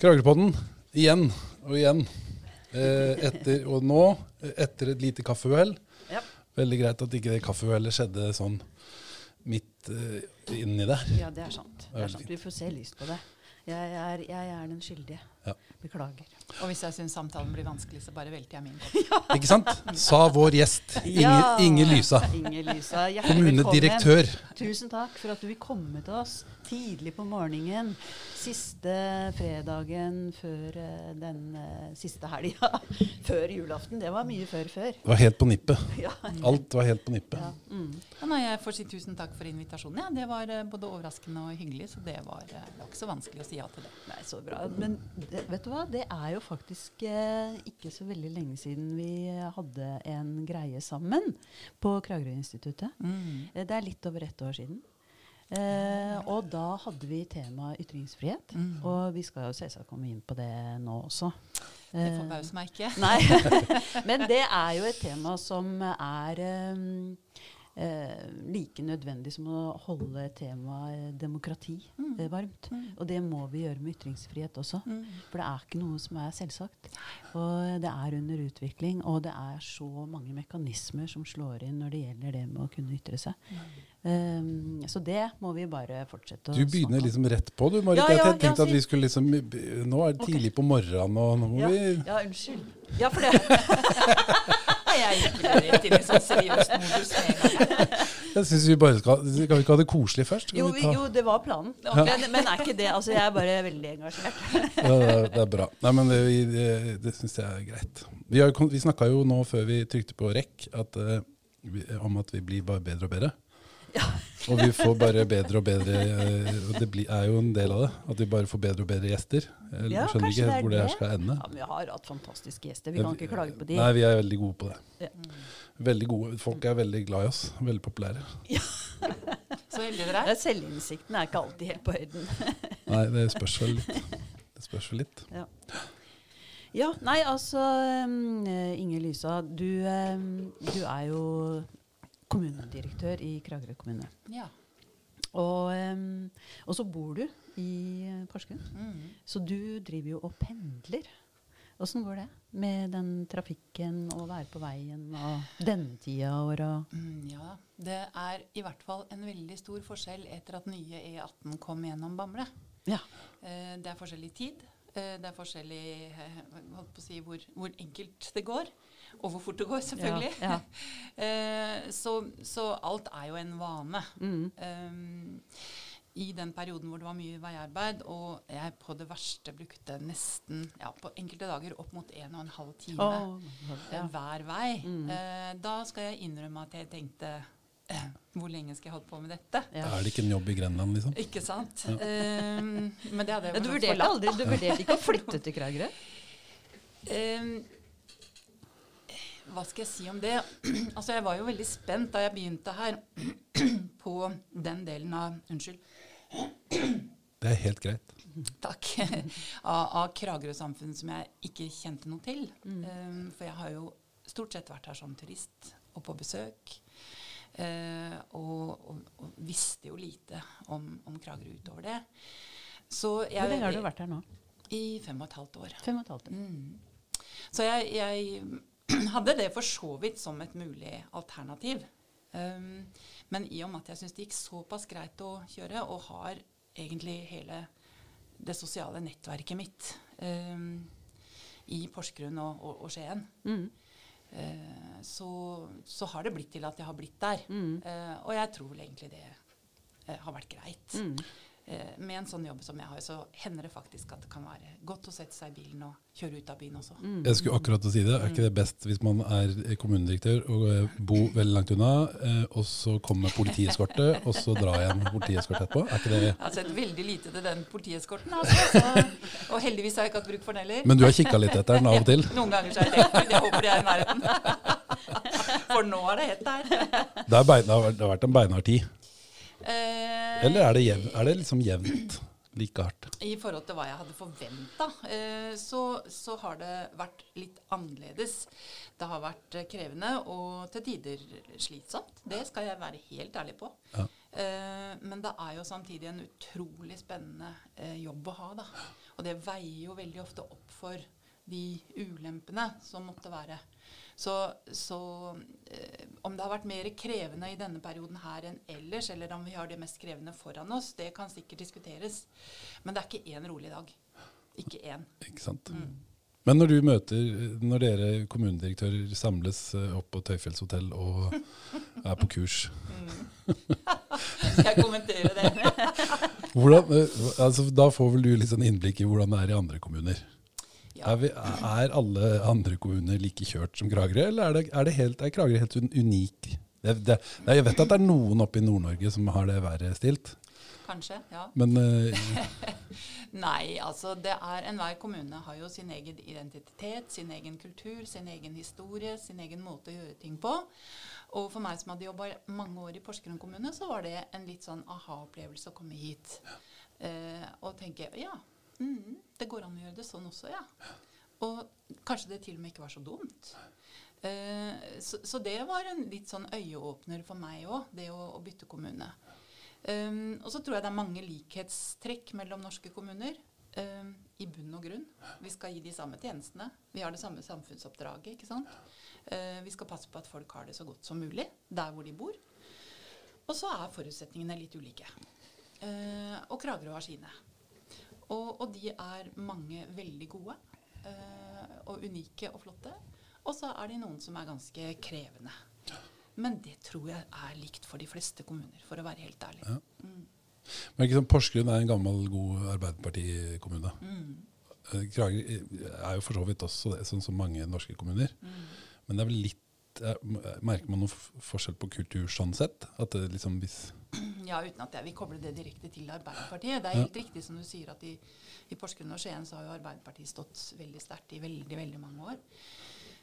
Kragerøpodden igjen og igjen. Eh, etter, og nå, etter et lite kaffeuhell Ja. Veldig greit at ikke det kaffeuhellet skjedde sånn midt eh, inni der. ja, det er sant. Det er sant. Vi får se lyst på det. Jeg er, jeg er den skyldige. Ja. Beklager. Og hvis jeg syns samtalen blir vanskelig, så bare velter jeg min kopp. Ikke sant? Sa vår gjest Inge, Ja. Inge Lysa. Inge Lysa, Kommunedirektør. Tusen takk for at du vil komme til oss tidlig på morgenen. Siste fredagen før eh, den eh, siste helga. før julaften. Det var mye før før. Det var helt på nippet. Ja. Alt var helt på nippet. Ja. Mm. Ja, nei, jeg får si tusen takk for invitasjonen. Ja, det var eh, både overraskende og hyggelig, så det var, det var ikke så vanskelig å si ja til det. Nei, så bra. Men det, vet du hva? Det er jo faktisk eh, ikke så veldig lenge siden vi hadde en greie sammen på Kragerø-instituttet. Mm. Eh, Det er litt over ett år siden. Eh, og da hadde vi tema ytringsfrihet. Mm. Og vi skal jo selvsagt komme inn på det nå også. Det Eh, forbauser meg ikke. Nei. Men det er jo et tema som er um, eh, like nødvendig som å holde temaet demokrati Mm. eh, varmt. Mm. Og det må vi gjøre med ytringsfrihet også. Mm. For det er ikke noe som er selvsagt. Og det er under utvikling, og det er så mange mekanismer som slår inn når det gjelder det med å kunne ytre seg. Um, så det må vi bare fortsette å Du begynner snakke liksom rett på, du, Marit. Ja, Jeg tenkte ja, at vi skulle liksom Nå er det tidlig på morgenen, og nå må ja, vi ja, unnskyld. Ja, for det. Jeg gikk rett inn i sånn seriøs modus. Jeg synes vi bare skal Skal vi ikke ha det koselig først? Jo, vi jo, det var planen. Men, men er ikke det Altså, jeg er bare veldig engasjert. Ja, det, er, det er bra. Nei, men det, det, det syns jeg er greit. Vi, har vi snakka jo nå før vi trykte på rekk at, eh, om at vi blir bare bedre og bedre. Ja. Og vi får bare bedre og bedre eh, Og det er jo en del av det. At vi bare får bedre og bedre gjester. Jeg Ja, skjønner ikke det helt hvor det her skal ende. Ja, men vi har hatt fantastiske gjester. Vi kan ikke klage på de. Nei, vi er veldig gode på det. Ja. Veldig gode. Folk er veldig glad i oss. Veldig populære. Så heldige dere er. Selvinnsikten er ikke alltid helt på høyden. Nei, det spørs vel litt. Det spørs vel litt. Ja, nei, altså um, Inger Lysa, du, um, du er jo kommunedirektør i Kragerø kommune. Ja. Og, um, og så bor du i eh, Porsgrunn. Mm. Så du driver jo og pendler. Åssen går det med den trafikken og være på veien og denne tida av året? Mm, ja, det er i hvert fall en veldig stor forskjell etter at nye E18 kom gjennom Bamble. Ja. Eh, det er forskjellig tid. Eh, det er forskjellig eh, holdt på å si, hvor, hvor enkelt det går. Og hvor fort det går, selvfølgelig. Ja, eh, så, så alt er jo en vane. Mm. Um, I den perioden hvor det var mye veiarbeid, og jeg på det verste brukte nesten ja, på enkelte dager opp mot en og en halv time oh, ja. hver vei, Mm. eh, da skal jeg innrømme at jeg tenkte eh, hvor lenge skal jeg holde på med dette? Ja. Er det ikke en jobb i Grenland, liksom? Ikke sant? Um, men det hadde jeg Ja, du vurderte aldri Du vurderte ikke å flytte til Kragerø? Um, hva skal jeg si om det? altså, jeg var jo veldig spent da jeg begynte her på den delen av Unnskyld. Det er helt greit. Takk. av, av Kragerø-samfunnet som jeg ikke kjente noe til. Um, for jeg har jo stort sett vært her som turist og på besøk. Uh, og, og, og visste jo lite om, om Kragerø utover det. Så jeg, Hvor lenge har du vært her nå? I fem og et halvt år. Fem og et halvt år. Mm. Så jeg, jeg hadde det for så vidt som et mulig alternativ. Um, men i og med at jeg syns det gikk såpass greit å kjøre, og har egentlig hele det sosiale nettverket mitt um, i Porsgrunn og, og, og Skien, Mm. uh, så, så har det blitt til at jeg har blitt der. Mm. Uh, og jeg tror egentlig det uh, har vært greit. Mm. Eh, med en sånn jobb som jeg har, så hender det faktisk at det kan være godt å sette seg i bilen og kjøre ut av byen også. Mm. Jeg skulle akkurat å si det. Er ikke det best hvis man er kommunedirektør og eh, bor veldig langt unna, eh, og så kommer politieskorte, og så drar igjen politieskorte etterpå? Er ikke det Jeg har sett veldig lite til den politieskorten, altså. Så, og heldigvis har jeg ikke hatt bruk for den heller. Men du har kikka litt etter den av og til? Noen ganger så har jeg tenkt jeg håper de er i nærheten. For nå er det hett der. Det, er bein, det har vært en beinhard tid. Eh, Eller er det, jevn, er det liksom jevnt like hardt? I forhold til hva jeg hadde forventa, eh, så, så har det vært litt annerledes. Det har vært krevende og til tider slitsomt. Det skal jeg være helt ærlig på. Ja. Eh, men det er jo samtidig en utrolig spennende eh, jobb å ha. da. Og det veier jo veldig ofte opp for de ulempene som måtte være. Så, så eh, om det har vært mer krevende i denne perioden her enn ellers, eller om vi har det mest krevende foran oss, det kan sikkert diskuteres. Men det er ikke én rolig dag. Ikke én. Ikke sant? Men når du møter, når dere kommunedirektører samles eh, opp på Tøyfjells hotell og er på kurs, Skal jeg kommentere det? hvordan, eh, altså, da får vel du litt sånn innblikk i hvordan det er i andre kommuner? Ja. Er, vi, er alle andre kommuner like kjørt som Kragerø, eller er, det, er, det helt, er Kragerø helt unik? Det, det, jeg vet at det er noen oppe i Nord-Norge som har det verre stilt, Kanskje, ja. men uh, Nei, altså det er enhver kommune har jo sin egen identitet, sin egen kultur, sin egen historie, sin egen måte å gjøre ting på. Og for meg som hadde jobba mange år i Porsgrunn kommune, så var det en litt sånn aha-opplevelse å komme hit. Eh, og tenke ja, mm, det går an å gjøre det sånn også, ja. Og kanskje det til og med ikke var så dumt. Eh, så, så det var en litt sånn øyeåpner for meg òg, det å, å bytte kommune. Um, og så tror jeg det er mange likhetstrekk mellom norske kommuner. um, I bunn og grunn. Vi skal gi de samme tjenestene. Vi har det samme samfunnsoppdraget. ikke sant? Uh, vi skal passe på at folk har det så godt som mulig der hvor de bor. Og så er forutsetningene litt ulike. Uh, og Kragerø har sine. Og, og de er mange veldig gode. uh, og unike og flotte. Og så er de noen som er ganske krevende. Men det tror jeg er likt for de fleste kommuner, for å være helt ærlig. Ja. Mm. Men ikke sånn, Porsgrunn er en gammel, god Arbeiderpartikommune. Mm. Eh, Kragerø er jo for så vidt også det, sånn som mange norske kommuner. Mm. Men det er vel litt eh, Merker man noe forskjell på kultur sånn sett? At det liksom hvis Ja, uten at jeg vil koble det direkte til Arbeiderpartiet. Det er Ja. helt riktig som du sier at i, i Porsgrunn og Skien så har jo Arbeiderpartiet stått veldig sterkt i veldig, veldig mange år.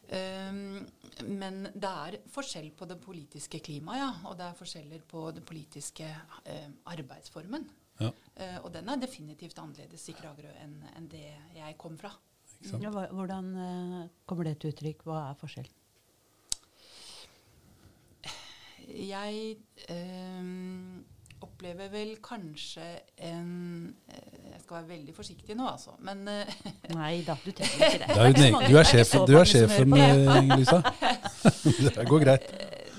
Um, men det er forskjell på det politiske klimaet, ja. Og det er forskjeller på den politiske uh, arbeidsformen. Ja, Uh, og den er definitivt annerledes i Kragerø enn enn det jeg kom fra. ikke sant? Hvordan uh, kommer det til uttrykk? Hva er forskjellen? Jeg eh, opplever vel kanskje en eh, Jeg skal være veldig forsiktig nå, altså. Men eh, Nei da, du trenger ikke det. Det er jo du er sjefen, du er sjefen eh, Inger-Lisa. Det går greit.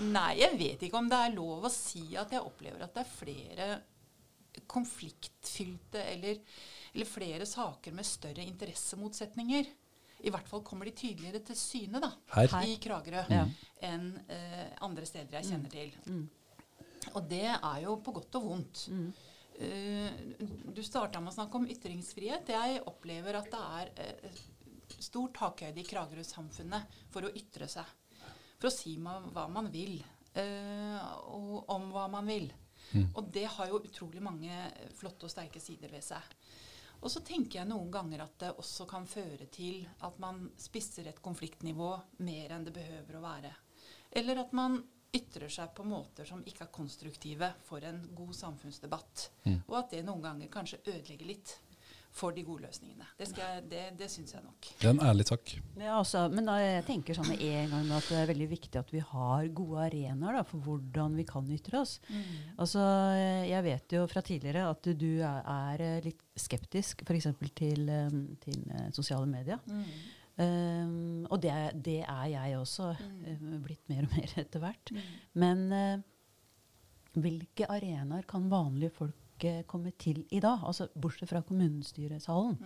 Nei, jeg vet ikke om det er lov å si at jeg opplever at det er flere konfliktfylte eller, eller flere saker med større interessemotsetninger. I hvert fall kommer de tydeligere til syne da, Her. I Kragerø Ja. enn eh, andre steder jeg kjenner til. Mm. Og det er jo på godt og vondt. Mm. Uh, du starta med å snakke om ytringsfrihet. Jeg opplever at det er uh, stor takhøyde i Kragerø-samfunnet for å ytre seg. For å si ma hva man vil, uh, og om hva man vil. Mm. Og det har jo utrolig mange flotte og sterke sider ved seg. Og så tenker jeg noen ganger at det også kan føre til at man spisser et konfliktnivå mer enn det behøver å være. Eller at man ytrer seg på måter som ikke er konstruktive for en god samfunnsdebatt. Mm. Og at det noen ganger kanskje ødelegger litt for de gode løsningene. Det, jeg- det, det syns jeg nok. Det er en ærlig takk. Ja, altså, men da, jeg tenker sånn med en gang at det er veldig viktig at vi har gode arenaer da, for hvordan vi kan ytre oss. Altså, eh, jeg vet jo fra tidligere at du er, er eh, litt skeptisk f.eks. Til, eh, til eh, sosiale medier. Um, og det, er- det er jeg også mm. blitt mer og mer etter hvert. Men uh, hvilke arenaer kan vanlige folk eh, komme til i dag? Altså Bortsett fra kommunestyresalen.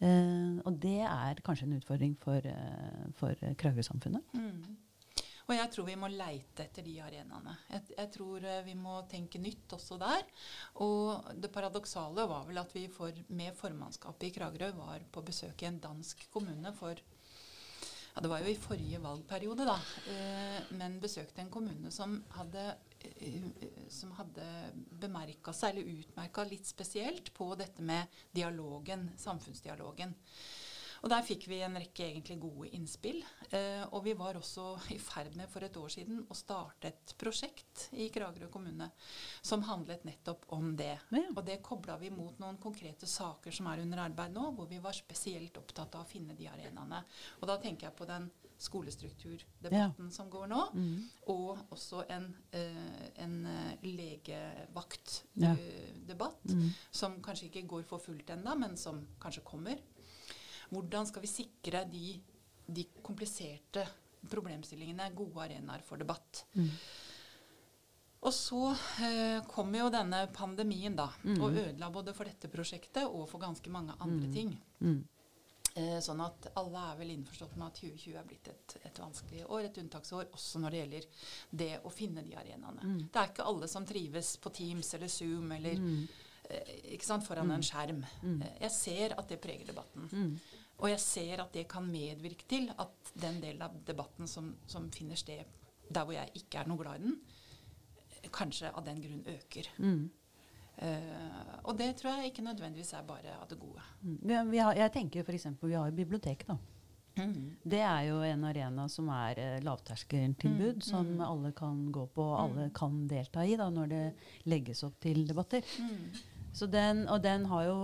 Eh, og det er kanskje en utfordring for, uh, for Kragerø-samfunnet. Mm. Og jeg tror vi må leite etter de arenaene. Jeg, jeg tror eh, vi må tenke nytt også der. Og det paradoksale var vel at vi for, med formannskapet i Kragerø var på besøk i en dansk kommune for ja, Det var jo i forrige valgperiode, da. Eh, men besøkte en kommune som hadde, som hadde bemerka seg, eller utmerka litt spesielt, på dette med dialogen, samfunnsdialogen. Og der fikk vi en rekke egentlig gode innspill. Eh, og vi var også i ferd med for et år siden å starte et prosjekt i Kragerø kommune som handlet nettopp om det. Ja. Og det kobla vi mot noen konkrete saker som er under arbeid nå, hvor vi var spesielt opptatt av å finne de arenaene. Og da tenker jeg på den skolestrukturdebatten som går nå, Mm. og også en, uh, en eh, legevaktdebatt Ja. eh, Mm. som kanskje ikke går for fullt ennå, men som kanskje kommer. Hvordan skal vi sikre de, de kompliserte problemstillingene gode arenaer for debatt? Mm. Og så eh, kom jo denne pandemien, da, Mm. og ødela både for dette prosjektet og for ganske mange andre ting. Mm. Eh, sånn at alle er vel innforstått med at 2020 er blitt et, et vanskelig år, et unntaksår, også når det gjelder det å finne de arenaene. Mm. Det er ikke alle som trives på Teams eller Zoom eller Mm. eh, ikke sant, foran en skjerm. Mm. Eh, jeg ser at det preger debatten. Mm. Og jeg ser at det kan medvirke til at den delen av debatten som, som finner sted der hvor jeg ikke er noe glad i den, kanskje av den grunn øker. Mm. Eh, og det tror jeg ikke nødvendigvis er bare av det gode. Mm. Vi, har- jeg tenker f.eks. vi har jo biblioteket. da. Det er jo en arena som er eh, lavterskeltilbud, Mm, som mm. alle kan gå på og alle kan delta i da, når det legges opp til debatter. Mm. Så den, og den har jo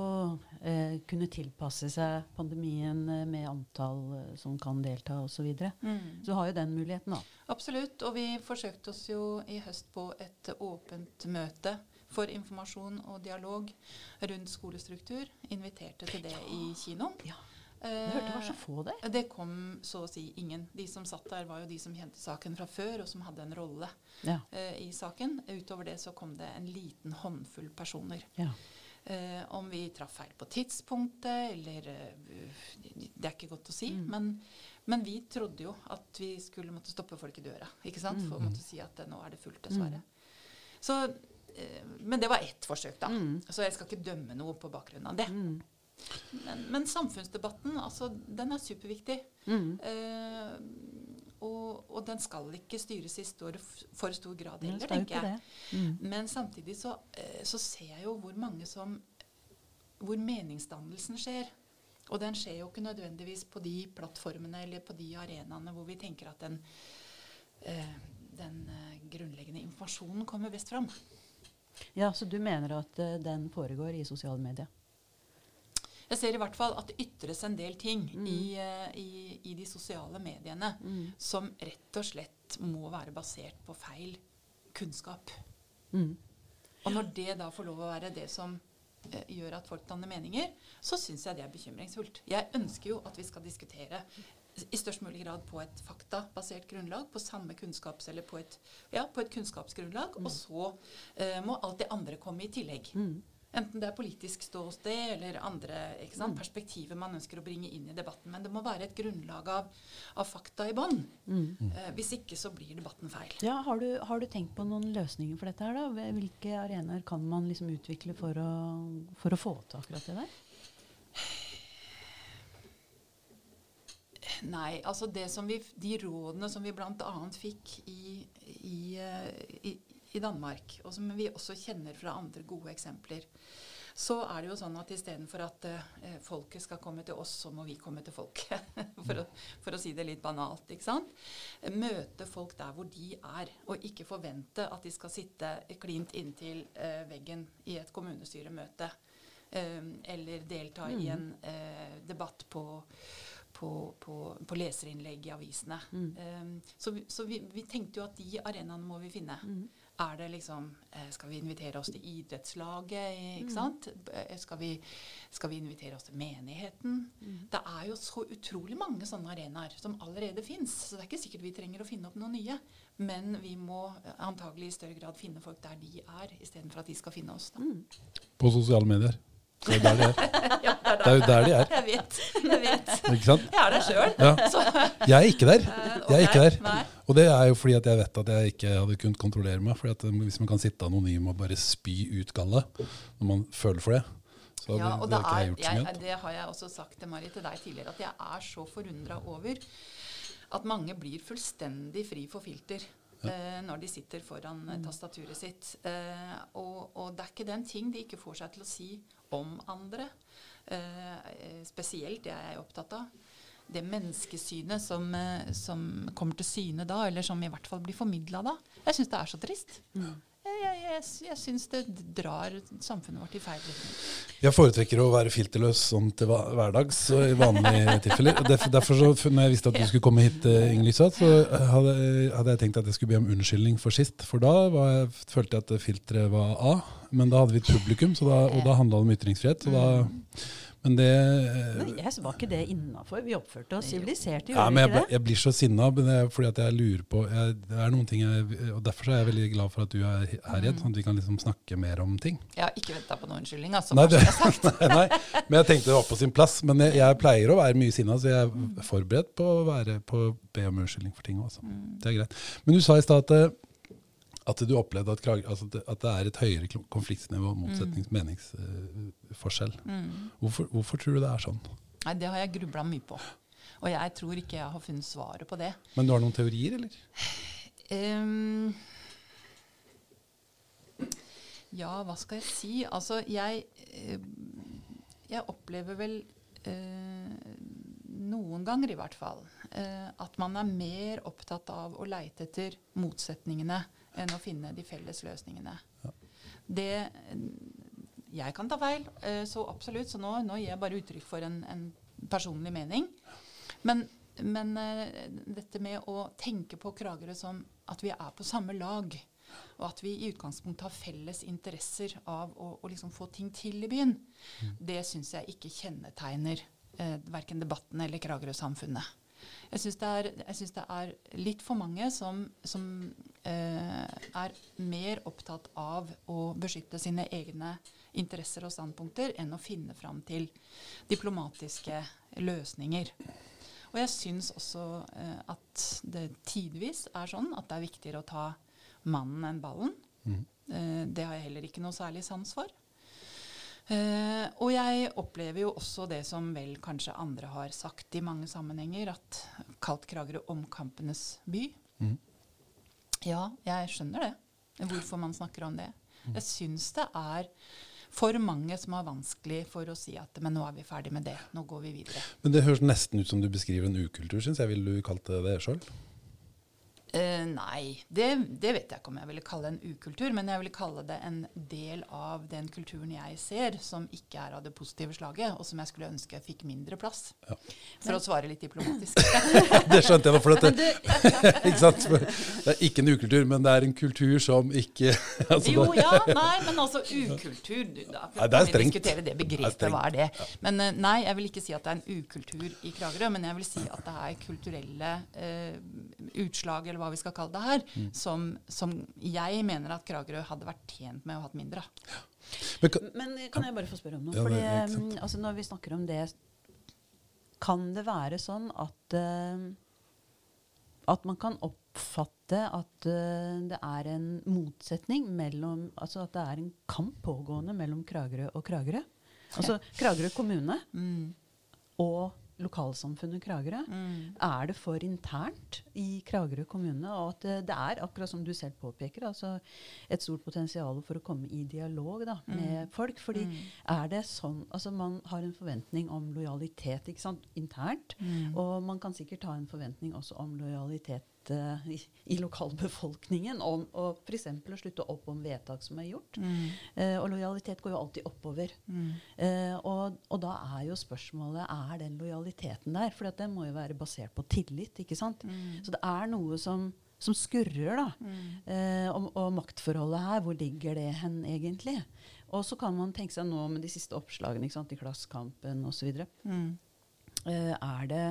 eh, kunnet tilpasse seg pandemien eh, med antall eh, som kan delta osv. Så, videre. Mm. så har jo den muligheten, da. Absolutt. Og vi forsøkte oss jo i høst på et åpent møte for informasjon og dialog rundt skolestruktur. Inviterte til det i kinoen. Ja. Jeg hørte det var så få der. Eh, Det kom så å si ingen. De som satt der, var jo de som kjente saken fra før, og som hadde en rolle Ja. uh, i saken. Utover det så kom det en liten håndfull personer. ja. Uh, om vi traff feil på tidspunktet, eller uh, Det er ikke godt å si. Mm. Men, men vi trodde jo at vi skulle måtte stoppe folk i døra. ikke sant? For å måtte si at nå er det fullt, dessverre. Så, eh, men det var ett forsøk, da. Mm. Så jeg skal ikke dømme noe på bakgrunn av det. Mm. Men, men samfunnsdebatten, altså, den er superviktig. Mm. Eh, og, og den skal ikke styres i stor, for stor grad heller, tenker jeg. Mm. Men samtidig så, eh, så ser jeg jo hvor mange som Hvor meningsdannelsen skjer. Og den skjer jo ikke nødvendigvis på de plattformene eller på de arenaene hvor vi tenker at den, eh, den eh, grunnleggende informasjonen kommer best fram. Ja, Så du mener at uh, den foregår i sosiale medier? Jeg ser i hvert fall at det ytres en del ting Mm. i, uh, i, i de sosiale mediene Mm. som rett og slett må være basert på feil kunnskap. Mm. Og når det da får lov å være det som uh, gjør at folk danner meninger, så syns jeg det er bekymringsfullt. Jeg ønsker jo at vi skal diskutere i størst mulig grad på et faktabasert grunnlag, på samme kunnskaps... Eller på et, ja, på et kunnskapsgrunnlag. Og så eh, må alt det andre komme i tillegg. Mm. Enten det er politisk ståsted eller andre ikke sant, perspektiver man ønsker å bringe inn i debatten. Men det må være et grunnlag av, av fakta i bånn. Mm. Eh, hvis ikke så blir debatten feil. Ja, har du, har du tenkt på noen løsninger for dette? her da? Hvilke arenaer kan man liksom utvikle for å, for å få til akkurat det der? Nei, altså det som vi, de rådene som vi bl.a. fikk i, i, eh, i, i Danmark, og som vi også kjenner fra andre gode eksempler, så er det jo sånn at istedenfor at eh, folket skal komme til oss, så må vi komme til folket. for, å, for å si det litt banalt. ikke sant? Møte folk der hvor de er, og ikke forvente at de skal sitte klint inntil eh, veggen i et kommunestyremøte. Eh, eller delta i en eh, debatt på på, på, på leserinnlegg i avisene. Um, så vi, så vi, vi tenkte jo at de arenaene må vi finne. Er det liksom eh, Skal vi invitere oss til idrettslaget? Ikke sant? Eh, Skal vi, skal vi invitere oss til menigheten? Det er jo så utrolig mange sånne arenaer som allerede fins. Så det er ikke sikkert vi trenger å finne opp noen nye. Men vi må eh, antagelig i større grad finne folk der de er, istedenfor at de skal finne oss. Da. På sosiale medier. Det er der de er. Ja, det er Det er jo der de er. Jeg vet. Jeg vet. Ikke sant? Jeg er der sjøl. Ja. Jeg er ikke der. Jeg er ikke der. Og det er jo fordi at jeg vet at jeg ikke hadde kunnet kontrollere meg. Fordi at um, Hvis man kan sitte anonym og bare spy ut gallet når man føler for det, så Ja, det det, ikke jeg gjort så jeg, mye. det har jeg også sagt til Mari til deg tidligere, at jeg er så forundra over at mange blir fullstendig fri for filter. eh, når de sitter foran eh, tastaturet sitt. Eh, og, og det er ikke den ting de ikke får seg til å si om andre. Eh, spesielt det jeg er opptatt av. Det menneskesynet som, eh, som kommer til syne da, eller som i hvert fall blir formidla da. Jeg syns det er så trist. Jeg, jeg, jeg, jeg syns det drar samfunnet vårt i feil retning. Jeg foretrekker å være filterløs sånn til hverdags i vanlige tilfeller. Derfor, derfor så, når jeg visste at du skulle komme hit, eh, Inger så hadde, hadde jeg tenkt at jeg skulle be om unnskyldning for sist. For da var jeg, følte jeg at filteret var A, men da hadde vi et publikum, så da, og da handla det om ytringsfrihet. Så da, men det Men jeg var ikke det innafor. Vi oppførte oss sivilisert, ja, gjorde men jeg, ble- ikke det? jeg blir så sinna fordi at jeg lurer på jeg, Det er noen ting jeg, og Derfor er jeg veldig glad for at du er her igjen, sånn at vi kan liksom snakke mer om ting. Jeg har ikke venta på noen unnskyldning, altså. Nei, det, sagt. nei, men jeg tenkte det var på sin plass. Men jeg, jeg pleier å være mye sinna, så jeg er forberedt på å være på å be om unnskyldning for ting. Også. Det er greit. Men du sa i stad at, eh, at du opplevde at, altså at det- er et høyere konfliktnivå, motsetnings, meningsforskjell. Hvorfor, hvorfor tror du det er sånn? Nei, det har jeg grubla mye på. Og jeg tror ikke jeg har funnet svaret på det. Men du har noen teorier, eller? Um, ja, hva skal jeg si? Altså, jeg Jeg opplever vel uh, noen ganger i hvert fall uh, at man er mer opptatt av å leite etter motsetningene enn å finne de felles løsningene. Det Jeg kan ta feil, eh, så absolutt. Så nå, nå gir jeg bare uttrykk for en, en personlig mening. Men, men eh, dette med å tenke på Kragerø som at vi er på samme lag, og at vi i utgangspunktet har felles interesser av å, å liksom få ting til i byen, det syns jeg ikke kjennetegner eh, verken debatten eller Kragerø-samfunnet. Jeg syns det, det er litt for mange som, som eh, er mer opptatt av å beskytte sine egne interesser og standpunkter enn å finne fram til diplomatiske løsninger. Og jeg syns også eh, at det tidvis er sånn at det er viktigere å ta mannen enn ballen. Eh, det har jeg heller ikke noe særlig sans for. Eh, og jeg opplever jo også det som vel kanskje andre har sagt i mange sammenhenger, at kalt Kragerø omkampenes by. Ja, jeg skjønner det. Hvorfor man snakker om det. Jeg syns det er for mange som har vanskelig for å si at men nå er vi ferdig med det, nå går vi videre. Men det høres nesten ut som du beskriver en ukultur, syns jeg. Ville du kalt det det sjøl? Eh, nei, det, det vet jeg ikke om jeg ville kalle en ukultur, men jeg ville kalle det en del av den kulturen jeg ser, som ikke er av det positive slaget, og som jeg skulle ønske fikk mindre plass. Ja. For å svare litt diplomatisk. Det skjønte jeg nå. For dette det, ikke sant? Det er ikke en ukultur, men det er en kultur som ikke altså Jo, ja, nei, men altså ukultur du, Da Nei, det er kan vi strengt. diskutere det Det begrepet. strengt, Hva er det? Men uh, nei, jeg vil ikke si at det er en ukultur i Kragerø, men jeg vil si at det er kulturelle uh, utslag, eller hva vi skal kalle det her, Mm. som, som jeg mener at Kragerø hadde vært tjent med å ha hatt mindre av. Men kan- Men eh, kan jeg bare få spørre om noe? Ja, Fordi, eh, altså, når vi snakker om det, kan det være sånn at uh, at man kan oppfatte at uh, det er en motsetning mellom Altså at det er en kamp pågående mellom Kragerø og Kragerø? Altså Kragerø kommune Mm. og lokalsamfunnet Kragerø. Er det for internt i Kragerø kommune? Og at det, det er, akkurat som du selv påpeker, altså et stort potensial for å komme i dialog da, med folk. fordi er det sånn altså Man har en forventning om lojalitet ikke sant, internt. Og man kan sikkert ha en forventning også om lojalitet eh, i, i lokalbefolkningen. Om og f.eks. å slutte opp om vedtak som er gjort. Eh, og lojalitet går jo alltid oppover. Eh, og, og da er jo spørsmålet er den lojaliteten der. For den må jo være basert på tillit. ikke sant? Så det er noe som, som skurrer, da. Eh, og, og maktforholdet her, hvor ligger det hen egentlig? Og så kan man tenke seg nå med de siste oppslagene ikke sant, i Klassekampen osv. Mm. Eh, er, det,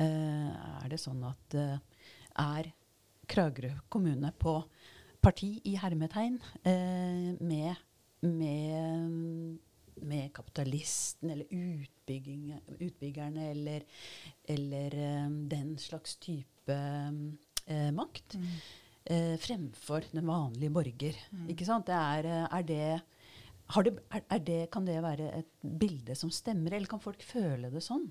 uh, er det sånn at eh, er Kragerø kommune på parti i hermetegn eh, med, med, med kapitalisten eller utbyggerne eller, eller eh, den slags type eh, makt? Eh, fremfor den vanlige borger. Ikke sant? Det er, eh, er det har det, er, er det, kan det være et bilde som stemmer, eller kan folk føle det sånn?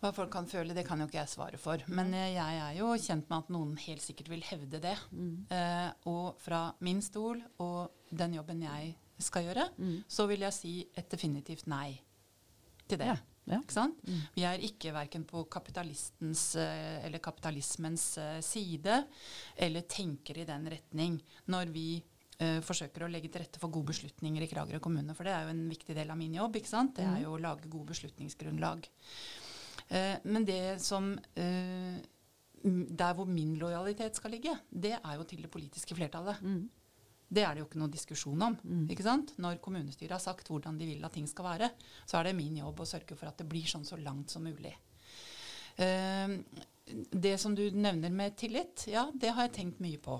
Hva folk kan føle, det kan jo ikke jeg svare for. Men eh, jeg er jo kjent med at noen helt sikkert vil hevde det. Eh, og fra min stol og den jobben jeg skal gjøre, så vil jeg si et definitivt nei. til det. Ja, ja. Sant? Vi er ikke verken på kapitalistens eh, eller kapitalismens eh, side, eller tenker i den retning når vi uh, forsøker å legge til rette for gode beslutninger i Kragerø kommune. For det er jo en viktig del av min jobb. ikke sant? Det er jo å lage gode beslutningsgrunnlag. Eh, men det som eh, Der hvor min lojalitet skal ligge, det er jo til det politiske flertallet. Det er det jo ikke noe diskusjon om. ikke sant? Når kommunestyret har sagt hvordan de vil at ting skal være, så er det min jobb å sørge for at det blir sånn så langt som mulig. Eh, det som du nevner med tillit, ja, det har jeg tenkt mye på.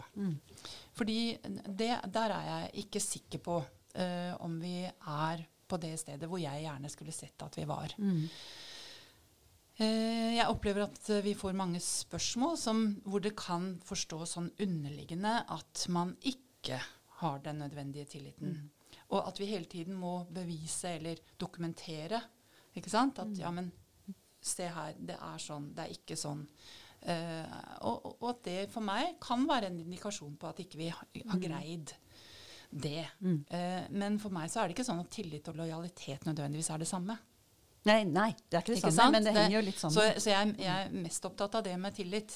Fordi det, der er jeg ikke sikker på uh, om vi er på det stedet hvor jeg gjerne skulle sett at vi var. Eh, jeg opplever at eh, vi får mange spørsmål som, hvor det kan forstås sånn underliggende at man ikke har den nødvendige tilliten. Og at vi hele tiden må bevise eller dokumentere. Ikke sant? At ja, men se her, det er sånn, det er ikke sånn. Uh, og, at det for meg kan være en indikasjon på at ikke vi har, har greid det. Eh, men for meg så er det ikke sånn at tillit og lojalitet nødvendigvis er det samme. Nei, nei, det er ikke det Ikke samme, sant? men det henger jo litt Så, sammen. så jeg, jeg er mest opptatt av det med tillit.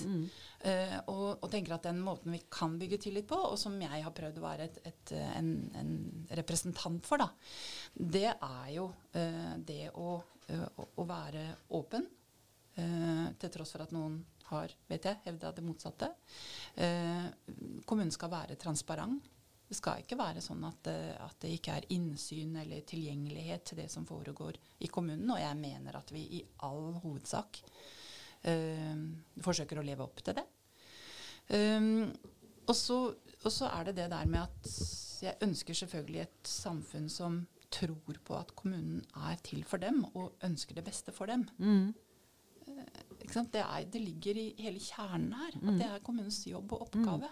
Eh, og, og tenker at den måten vi kan bygge tillit på, og som jeg har prøvd å være et, et, en, en representant for, da, det er jo uh, det å, uh, å, være åpen. til tross for at noen har vet jeg, hevda det motsatte. Kommunen skal være transparent. Det skal ikke være sånn at, eh, at det ikke er innsyn eller tilgjengelighet til det som foregår i kommunen. Og jeg mener at vi i all hovedsak øh, forsøker å leve opp til det. Um, og, så, og så er det det der med at jeg ønsker selvfølgelig et samfunn som tror på at kommunen er til for dem, og ønsker det beste for dem. Sant? Det, er, det ligger i hele kjernen her. At det er kommunens jobb og oppgave.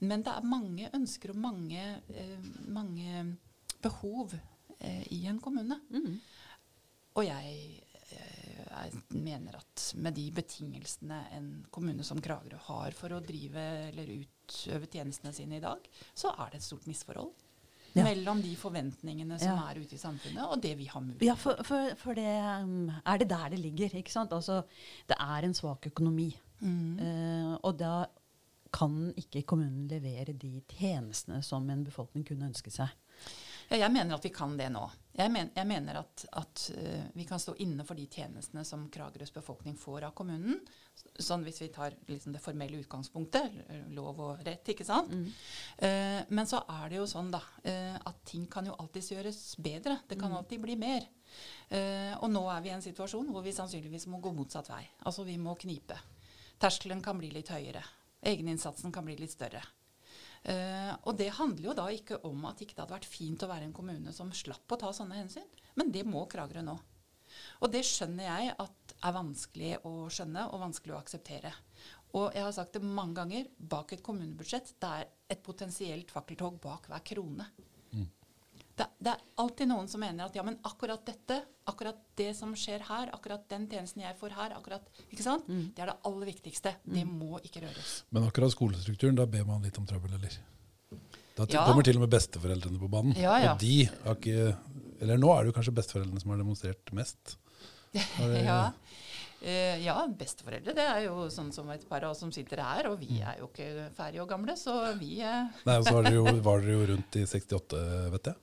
Men det er mange ønsker og mange, eh, mange behov eh, i en kommune. Og jeg, eh, jeg mener at med de betingelsene en kommune som Kragerø har for å drive eller utøve tjenestene sine i dag, så er det et stort misforhold. Ja. Mellom de forventningene som Ja. er ute i samfunnet, og det vi har mulighet Ja, for, for, for det um, er det der det ligger. ikke sant? Altså, det er en svak økonomi. Mm. Uh, og da kan ikke kommunen levere de tjenestene som en befolkning kunne ønske seg. Ja, jeg mener at vi kan det nå. Jeg, men, jeg mener at, at eh, vi kan stå inne for de tjenestene som Kragerøs befolkning får av kommunen. Sånn hvis vi tar liksom det formelle utgangspunktet, lov og rett, ikke sant. Eh, men så er det jo sånn da, uh, at ting kan jo alltids gjøres bedre. Det kan alltid bli mer. Uh, og nå er vi i en situasjon hvor vi sannsynligvis må gå motsatt vei. Altså vi må knipe. Terskelen kan bli litt høyere. Egeninnsatsen kan bli litt større. Eh, og det handler jo da ikke om at ikke det hadde vært fint å være en kommune som slapp å ta sånne hensyn, men det må Kragerø nå. Og det skjønner jeg at er vanskelig å skjønne og vanskelig å akseptere. Og jeg har sagt det mange ganger, bak et kommunebudsjett det er et potensielt fakkeltog bak hver krone. Det, det er alltid noen som mener at ja, men akkurat dette, akkurat det som skjer her, akkurat den tjenesten jeg får her, akkurat, ikke sant? det er det aller viktigste. Det må ikke røres. Men akkurat skolestrukturen, da ber man litt om trøbbel, eller? Da Ja. kommer til og med besteforeldrene på banen. Ja, ja. Og de har ikke Eller nå er det jo kanskje besteforeldrene som har demonstrert mest. Har det- Ja. Uh, ja, besteforeldre det er jo sånn som et par av oss som sitter her, og vi er jo ikke ferdige og gamle, så vi uh. Nei, og så var dere, jo, jo rundt i 68, vet jeg.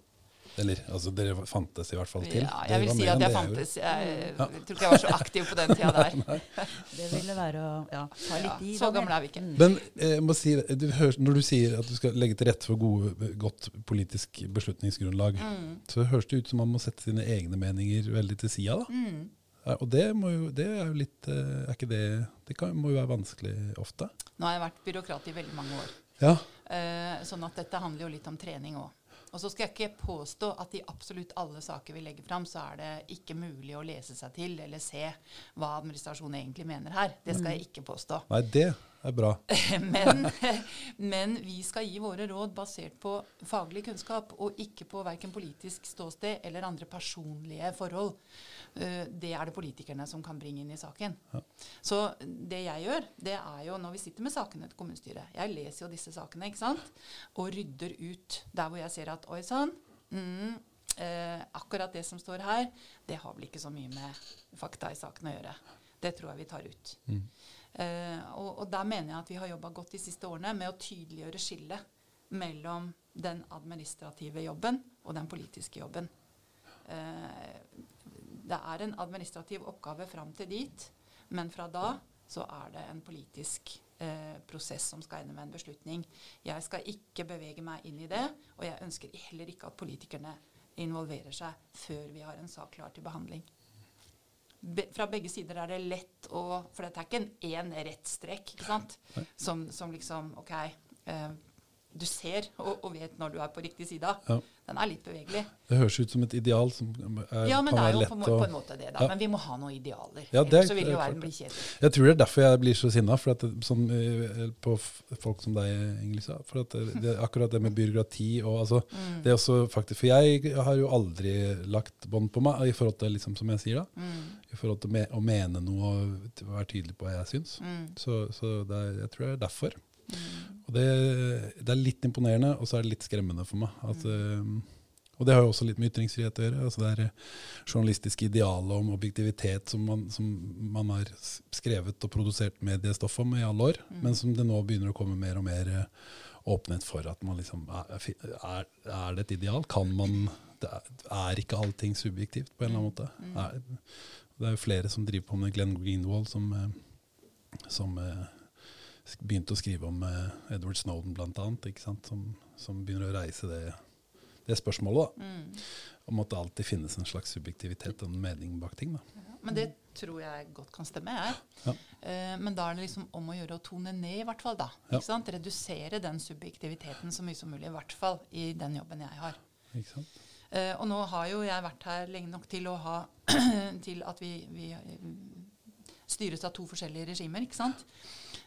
Eller, altså dere fantes i hvert fall til. Ja, jeg vil si at jeg fantes. Jeg jeg, tror ikke jeg var så aktiv på den tida der. Det ville være å ja, ta litt Ja, i. så gammel gamle er vi ikke. Men eh, jeg må si, du hører, når du sier at du skal legge til rette for gode, godt politisk beslutningsgrunnlag, Mm. så høres det ut som man må sette sine egne meninger veldig til sida. da. Mm. Ja, og det, må jo, det er jo litt eh, Er ikke det Det kan, må jo være vanskelig ofte. Nå har jeg vært byråkrat i veldig mange år. Ja. Eh, sånn at dette handler jo litt om trening òg. Og så skal jeg ikke påstå at i absolutt alle saker vi legger fram, så er det ikke mulig å lese seg til eller se hva administrasjonen egentlig mener her. Det skal jeg ikke påstå. Nei, det er bra. Men, men vi skal gi våre råd basert på faglig kunnskap, og ikke på verken politisk ståsted eller andre personlige forhold. Eh, Det er det politikerne som kan bringe inn i saken. Så det jeg gjør, det er jo når vi sitter med sakene til kommunestyret Jeg leser jo disse sakene, ikke sant? Og rydder ut der hvor jeg ser at oi sann, mm, eh, akkurat det som står her, det har vel ikke så mye med fakta i saken å gjøre. Det tror jeg vi tar ut. Mm. Eh, og, og der mener jeg at vi har jobba godt de siste årene med å tydeliggjøre skillet mellom den administrative jobben og den politiske jobben. Eh, det er en administrativ oppgave fram til dit, men fra da så er det en politisk eh, prosess som skal ende med en beslutning. Jeg skal ikke bevege meg inn i det, og jeg ønsker heller ikke at politikerne involverer seg før vi har en sak klar til behandling. Be, fra begge sider er det lett å For dette er ikke en én rett strekk, ikke sant? Som, som liksom OK. Eh, du ser og, og, vet når du er på riktig side. Ja. Den er litt bevegelig. Det høres ut som et ideal som er, Ja, men kan det er jo på, å på en måte det, da. Ja. Men vi må ha noen idealer. Ja, det er- Ellers så vil jo verden bli kjedelig. Jeg tror det er derfor jeg blir så sinna, eh, på folk som deg, Ingrid. For at det, det, akkurat det med byråkrati og altså, Mm. det er også faktisk, For jeg har jo aldri lagt bånd på meg, i forhold til, liksom, som jeg sier da, Mm. i forhold til me, å mene noe og være tydelig på hva jeg syns. Mm. Så, så er, jeg tror det er derfor. Mm. Og det, det er litt imponerende, og så er det litt skremmende for meg. At, Mm. eh, og det har jo også litt med ytringsfrihet å gjøre. altså Det er eh, journalistiske idealet om objektivitet som man, som man har skrevet og produsert mediestoff om i alle år, Mm. men som det nå begynner å komme mer og mer eh, åpenhet for. At man liksom er, er, det et ideal? Kan man det er, er ikke allting subjektivt på en eller annen måte? Mm. Er, det er jo flere som driver på med Glenn Greenwald, som, som begynte å skrive om eh, Edward Snowden sant? Som, som begynner å reise det, det spørsmålet. Da. Mm. Om at det alltid finnes en slags subjektivitet og en mening bak ting. Da. Ja, Men det tror jeg godt kan stemme. Jeg. Ja. Uh, men da er det liksom om å gjøre å tone ned, i hvert fall. da. Ja. Ikke sant? Redusere den subjektiviteten så mye som mulig, i hvert fall i den jobben jeg har. Ikke sant? Uh, og nå har jo jeg vært her lenge nok til å ha til at vi, vi styres av to forskjellige regimer. ikke sant?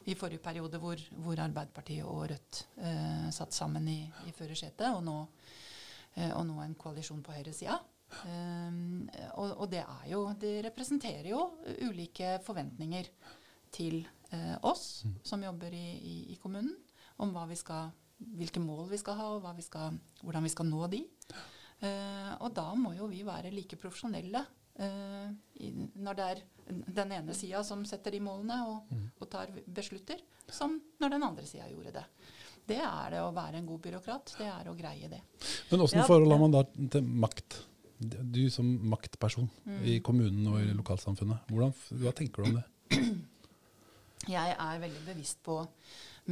I forrige periode hvor, hvor Arbeiderpartiet og Rødt eh, satt sammen i, i førersetet, og, nå, eh, og nå en koalisjon på høyresida. Um, og, og det er jo Det representerer jo ulike forventninger til eh, oss som jobber i, i, i kommunen, om hva vi skal, hvilke mål vi skal ha, og vi skal, hvordan vi skal nå de. Eh, og da må jo vi være like profesjonelle eh, i, når det er den ene sida som setter de målene og, og tar beslutter, som når den andre sida gjorde det. Det er det å være en god byråkrat. Det er å greie det. Men åssen Ja, forhold har man da til makt? Du som maktperson i kommunen og i lokalsamfunnet, hvordan, hva tenker du om det? Jeg er veldig bevisst på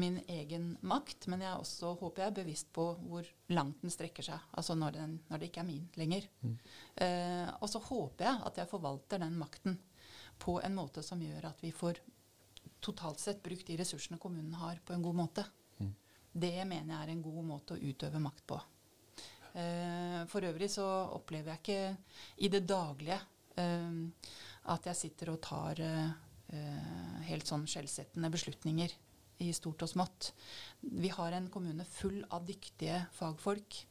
min egen makt, men jeg er også, håper jeg, er bevisst på hvor langt den strekker seg. Altså når, den, når det ikke er min lenger. Eh, og så håper jeg at jeg forvalter den makten på en måte som gjør at vi får totalt sett brukt de ressursene kommunen har, på en god måte. Det mener jeg er en god måte å utøve makt på. Eh, for øvrig så opplever jeg ikke i det daglige eh, at jeg sitter og tar eh, eh, helt sånn skjellsettende beslutninger i stort og smått. Vi har en kommune full av dyktige fagfolk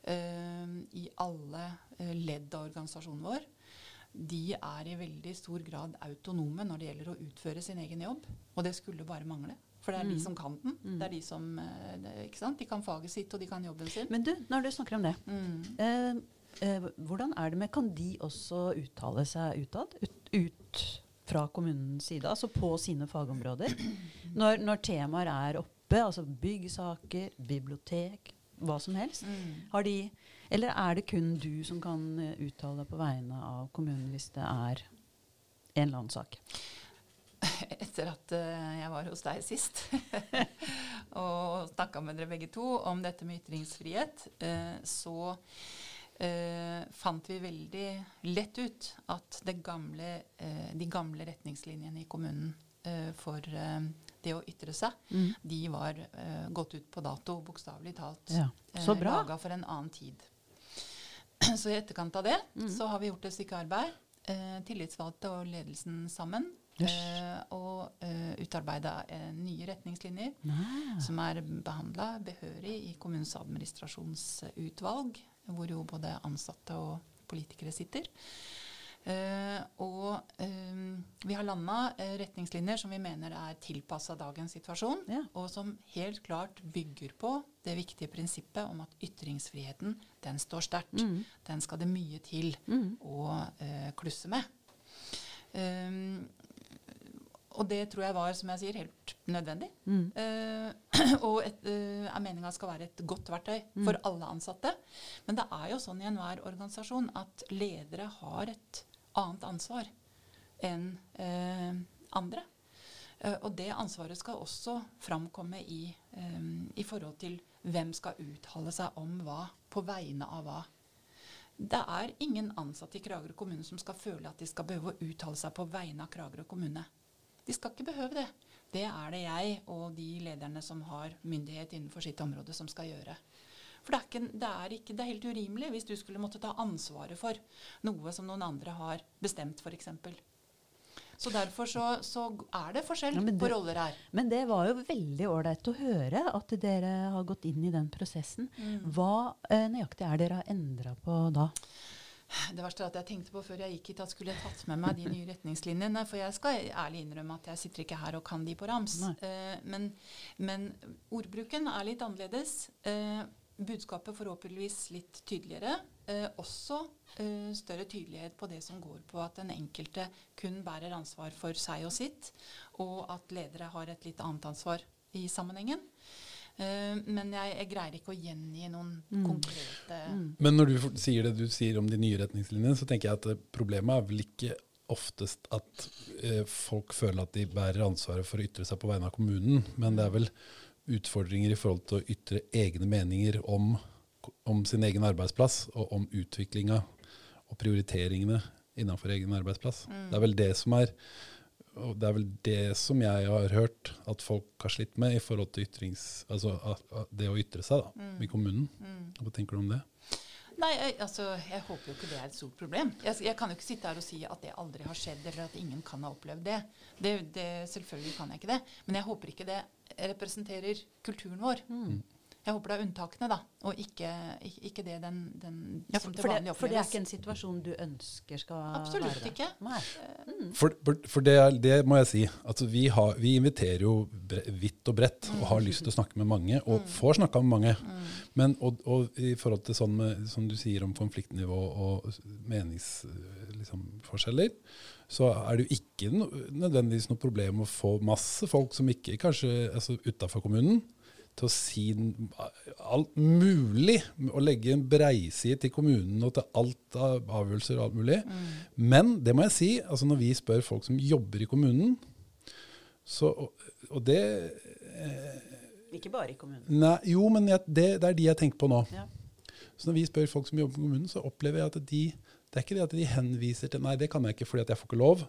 i alle ledd av organisasjonen vår. De er i veldig stor grad autonome når det gjelder å utføre sin egen jobb. Og det skulle bare mangle. For det er de som kan den. Det er de som eh, ikke sant? De kan faget sitt, og de kan jobben sin. Men du, når du snakker om det, Mm. eh, eh, hvordan er det med Kan de også uttale seg utad? Ut, ut fra kommunens side, altså på sine fagområder? Når, når temaer er oppe, altså byggsaker, bibliotek, hva som helst. Mm. Har de, eller er det kun du som kan eh, uttale deg på vegne av kommunen hvis det er en eller annen sak? etter at eh, jeg var hos deg sist og snakka med dere begge to om dette med ytringsfrihet, eh, så Uh, fant vi veldig lett ut at det gamle, uh, de gamle retningslinjene i kommunen uh, for det å ytre seg, de var gått ut på dato, bokstavelig talt. Ja. Laga for en annen tid. Så i etterkant av det så har vi gjort et stykke arbeid. Eh, tillitsvalgte og ledelsen sammen. Yes. Eh, og eh, utarbeida eh, nye retningslinjer Nei. som er behandla behørig i kommunens administrasjonsutvalg, hvor jo både ansatte og politikere sitter. Eh, og eh, vi har landa eh, retningslinjer som vi mener er tilpassa dagens situasjon, Ja. og som helt klart bygger på det viktige prinsippet om at ytringsfriheten, den står sterkt. Mm. Den skal det mye til Mm. å klusse med. Um, og det tror jeg var, som jeg sier, helt nødvendig. Mm. Uh, og et, uh, er meninga skal være et godt verktøy Mm. for alle ansatte. Men det er jo sånn i enhver organisasjon at ledere har et annet ansvar enn eh, andre. Eh, og det ansvaret skal også framkomme i, eh, i forhold til hvem skal uttale seg om hva, på vegne av hva. Det er ingen ansatte i Kragerø kommune som skal føle at de skal behøve å uttale seg på vegne av Kragerø kommune. De skal ikke behøve det. Det er det jeg og de lederne som har myndighet innenfor sitt område, som skal gjøre. For det er, ikke, det, er ikke, det er helt urimelig hvis du skulle måtte ta ansvaret for noe som noen andre har bestemt, f.eks. Så derfor så, så er det forskjell Ja, det, på roller her. Men det var jo veldig ålreit å høre at dere har gått inn i den prosessen. Hva eh, nøyaktig er dere har endra på da? Det verste er at jeg tenkte på før jeg gikk hit at skulle jeg tatt med meg de nye retningslinjene. For jeg skal ærlig innrømme at jeg sitter ikke her og kan de på rams. Eh, men, men ordbruken er litt annerledes. Eh, budskapet forhåpentligvis litt tydeligere. Eh, også eh, større tydelighet på det som går på at den enkelte kun bærer ansvar for seg og sitt, og at ledere har et litt annet ansvar i sammenhengen. Eh, men jeg, jeg greier ikke å gjengi noen konkrete Men når du sier det du sier om de nye retningslinjene, så tenker jeg at eh, problemet er vel ikke oftest at eh, folk føler at de bærer ansvaret for å ytre seg på vegne av kommunen, men det er vel utfordringer i forhold til å ytre egne meninger om, om sin egen arbeidsplass, og om utviklinga og prioriteringene innenfor egen arbeidsplass. Det er vel det som er og det er vel det som jeg har hørt at folk har slitt med i forhold til ytrings, altså det å ytre seg da, i kommunen. Hva tenker du om det? Nei, jeg, altså, jeg håper jo ikke det er et stort problem. Jeg, jeg kan jo ikke sitte her og si at det aldri har skjedd, eller at ingen kan ha opplevd det. det, det selvfølgelig kan jeg ikke det. Men jeg håper ikke det representerer kulturen vår. Jeg håper det er unntakene, da, og ikke, ikke, det den, den Ja, som til vanlig det, for det er ikke en situasjon du ønsker skal Absolutt være Absolutt ikke. Mm. For, for- for det, er- det må jeg si. Altså, vi, har, vi inviterer jo vidt og bredt og har lyst til å snakke med mange, og får snakka med mange. Men og, og i forhold til sånn med, som du sier om konfliktnivå og meningsforskjeller, liksom, så er det jo ikke no, nødvendigvis noe problem å få masse folk som ikke kanskje altså utafor kommunen, til å si alt mulig, og legge en breiside til kommunen og til alt av avgjørelser og alt mulig. Men det må jeg si, altså når vi spør folk som jobber i kommunen, så, og, og det Ikke bare i kommunen. Nei, jo, men jeg, det, det er de jeg tenker på nå. Ja. Så når vi spør folk som jobber i kommunen, så opplever jeg at de det er ikke det at de henviser til Nei, det kan jeg ikke fordi at jeg får ikke lov.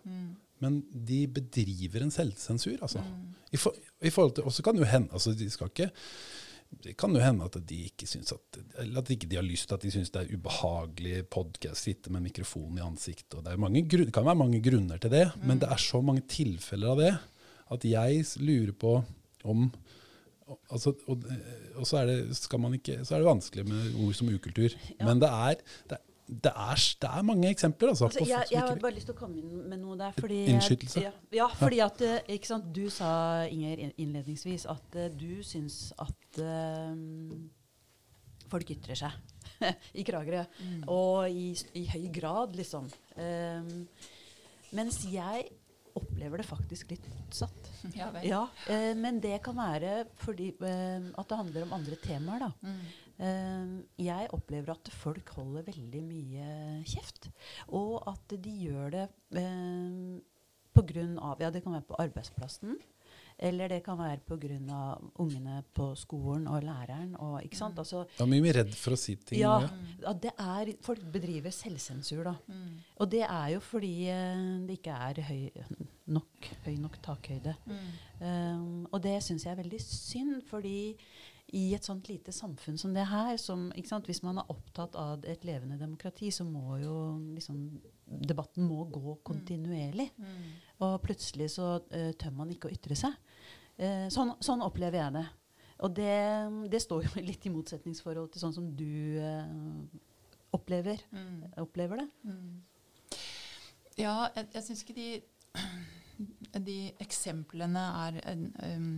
Men de bedriver en selvsensur, altså. I, for, i forhold til, Og så kan det jo hende altså de skal ikke, det kan jo hende at de ikke syns at at ikke de har lyst til at de syns det er ubehagelig podcast, sitte med en mikrofon i ansiktet. og Det, mange det kan være mange grunner til det, men det er så mange tilfeller av det at jeg lurer på om altså, og, og så, er det, ikke, så er det vanskelig med ord som ukultur. Men det er, det, er- det, er, det er mange eksempler. Altså, Altså, på jeg, jeg har bare lyst til å komme inn med noe der. Fordi Innskytelse? Ja, ja, fordi at eh, ikke sant, Du sa Inger innledningsvis at eh, du syns at eh, folk ytrer seg i Kragerø. Og i, i høy grad, liksom. Um, mens jeg opplever det faktisk litt motsatt. Ja. Ja, eh, men det kan være fordi eh, at det handler om andre temaer, da. Mm. Eh, jeg opplever at folk holder veldig mye kjeft. Og at de gjør det eh, på grunn av Ja, det kan være på arbeidsplassen. Eller det kan være pga. ungene på skolen og læreren. Og, ikke sant? Altså, Da er mye mer redd for å si ting. ja, ja. det er, folk bedriver selvsensur, da. Mm. Og det er jo fordi eh, det ikke er høy nok, høy nok takhøyde. Mm. Um, og det syns jeg er veldig synd, fordi i et sånt lite samfunn som det her, som, ikke sant, hvis man er opptatt av et levende demokrati, så må jo liksom debatten må gå kontinuerlig. Mm. Og plutselig så uh, tør man ikke å ytre seg. Eh, sånn, sånn opplever jeg det. Og det, det står jo litt i motsetningsforhold til sånn som du eh, opplever, Mm. opplever det. Mm. Ja, jeg, jeg syns ikke de de eksemplene er en, um,